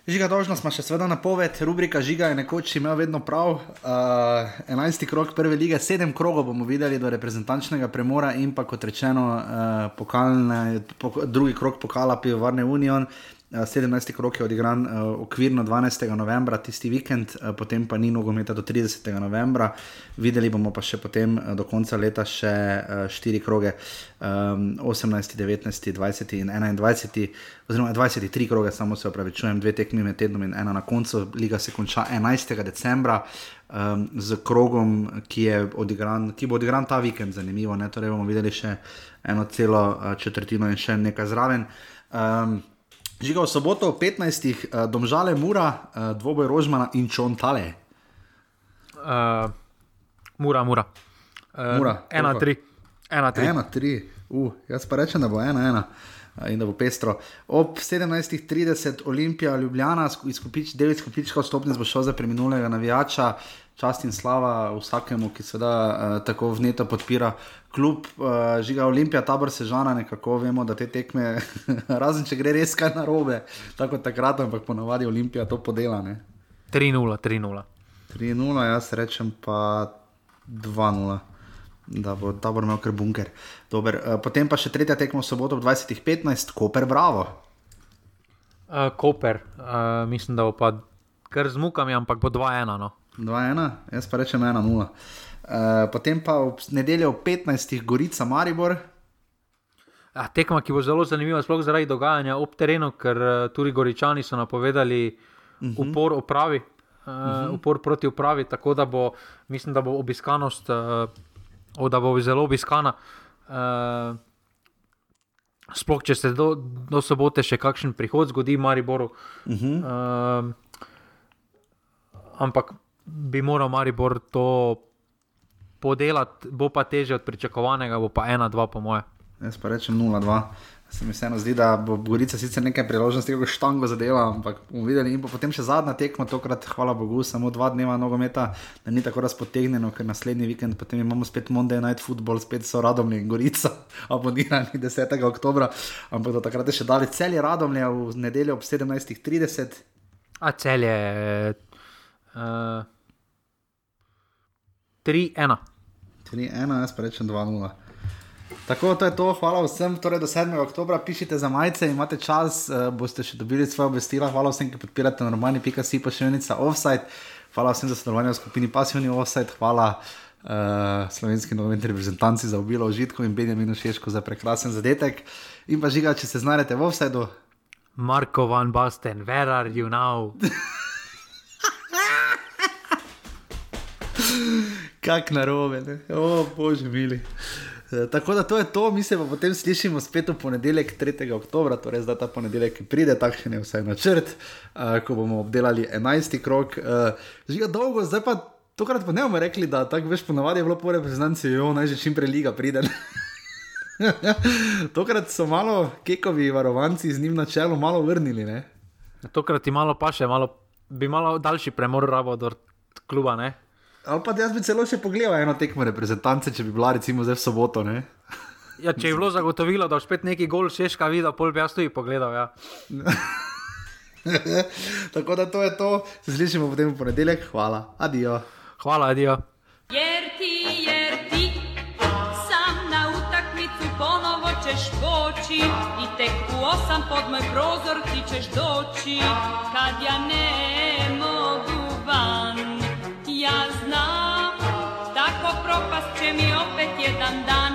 Žiga, dolžno smo še seveda napoved, rubrika Žiga je nekoč imel vedno prav. Uh, 11. krok prve lige, sedem krogov bomo videli do reprezentančnega premora in pa kot rečeno, uh, pokalne, po, drugi krok pokala Pivovarne Union. 17. krok je odigran uh, okvirno 12. novembra, tisti vikend, uh, potem pa ni nogometa do 30. novembra. Videli bomo pa še potem uh, do konca leta še uh, štiri kroge, um, 18., 19., 20. in 21. oziroma 23 kroge, samo se opravičujem, dve tekmi med tednom in ena na koncu. Liga se konča 11. decembra. Um, z krogom, ki, odigran, ki bo odigran ta vikend, zanimivo. Torej bomo videli še eno celo uh, četrtino in še nekaj zraven. Um, Žiga v soboto ob 15. Uh, domžale Mura, uh, dvoboj Rožmana in Čontale. Uh, mura, Mura. Uh, mura. Ena, tri. Ena, tri. Ena, tri. Uh, jaz pa rečem, da bo ena, ena. In da bo pestro. Ob 17:30 Olimpija, Ljubljana, izkupič, devet skupičkov stopnic bo šel za preminulega navijača. Čast in slava vsakemu, ki se da uh, tako vneto podpira klub uh, Žiga Olimpija, tabor Sežana, nekako vemo, da te tekme, razen če gre res kaj narobe, tako takrat, ampak ponavadi Olimpija to podela. 3-0, 3-0. 3-0, jaz rečem pa 2-0. Da bo tabor imel kar bunker. Dober, uh, potem pa še tretja tekma v soboto ob 20:15, Koper, bravo. Uh, Koper, uh, mislim, da bo pa kar z mukami, ampak bo 2-1. No. 2-1, jaz pa rečem 1-0. Uh, potem pa v nedeljo ob 15. Gorica Maribor. Ja, tekma, ki bo zelo zanimiva, sploh zaradi dogajanja ob terenu, ker uh, tudi Goričani so napovedali uh mhm. -huh. upor, upravi, uh, uh -huh. upor proti upravi, tako da bo, mislim, da bo obiskanost, uh, da bo zelo obiskana. Uh, sploh če se do, do sobote še kakšen prihod zgodi Mariboru. Uh -huh. uh, ampak bi moral Maribor to podelati, bo pa teže od pričakovanega, bo pa 1-2, po moje. Jaz pa rečem 0-2. Se mi vseeno zdi, da bo Gorica sicer nekaj priložnosti, kako štango zadela, ampak bomo videli. In potem še zadnja tekma, tokrat, hvala Bogu, samo dva dneva nogometa, da ni tako razpotegnjeno, ker naslednji vikend potem imamo spet Monday Night Football, spet so Radomlje in Gorica, abonirani 10. oktober. Ampak do takrat je še dali celje Radomlje v nedeljo ob 17.30. A celje. Uh... 3-1. 3-1, jaz pa rečem 2-0. Tako, to je to, hvala vsem. Torej, do 7. oktobra pišite za majice, imate čas, uh, boste še dobili svoje obvestila. Hvala vsem, ki podpirate normalni.si pošiljnica offside. Hvala vsem za sodelovanje v skupini Pasivni offside. Hvala uh, slovenski novinarji reprezentanci za obilo užitkov in Benjaminu Šeško za prekrasen zadetek. In pa žiga, če se znajdete v offsideu. Marko van Basten, where are you now? Kak narobe, ne? o bože, mili. E, tako da to je to, mi se pa potem slišimo spet v ponedeljek, 3. oktober, torej zdaj ta ponedeljek pride, takšen je vsaj načrt, uh, ko bomo obdelali 11. krok. Uh, Žiga dolgo, zdaj pa tokrat pa ne bomo rekli, da tako veš, ponavadi je bilo po reprezentanci, jo naj že čim prej liga pride. tokrat so malo kekovi varovanci z njim na čelu malo vrnili. Ne? Tokrat ti malo paše, malo, bi malo daljši premor rabo do kluba, ne? Ali pa jaz bi celo še pogledal eno tekmo reprezentance, če bi bila recimo zdaj v soboto. Ne? Ja, če je bilo zagotovilo, da boš spet neki gol češka videl, pol bi jaz tudi pogledal. Ja. Tako da to je to, se slišimo potem v ponedeljek, hvala, adijo. Hvala, adijo. Jer ti, jer ti, sam na utakmicu ponovo ćeš poći i tek u osam pod moj prozor ti ćeš doći kad ja ne mogu van. Ja propast će mi opet jedan dan.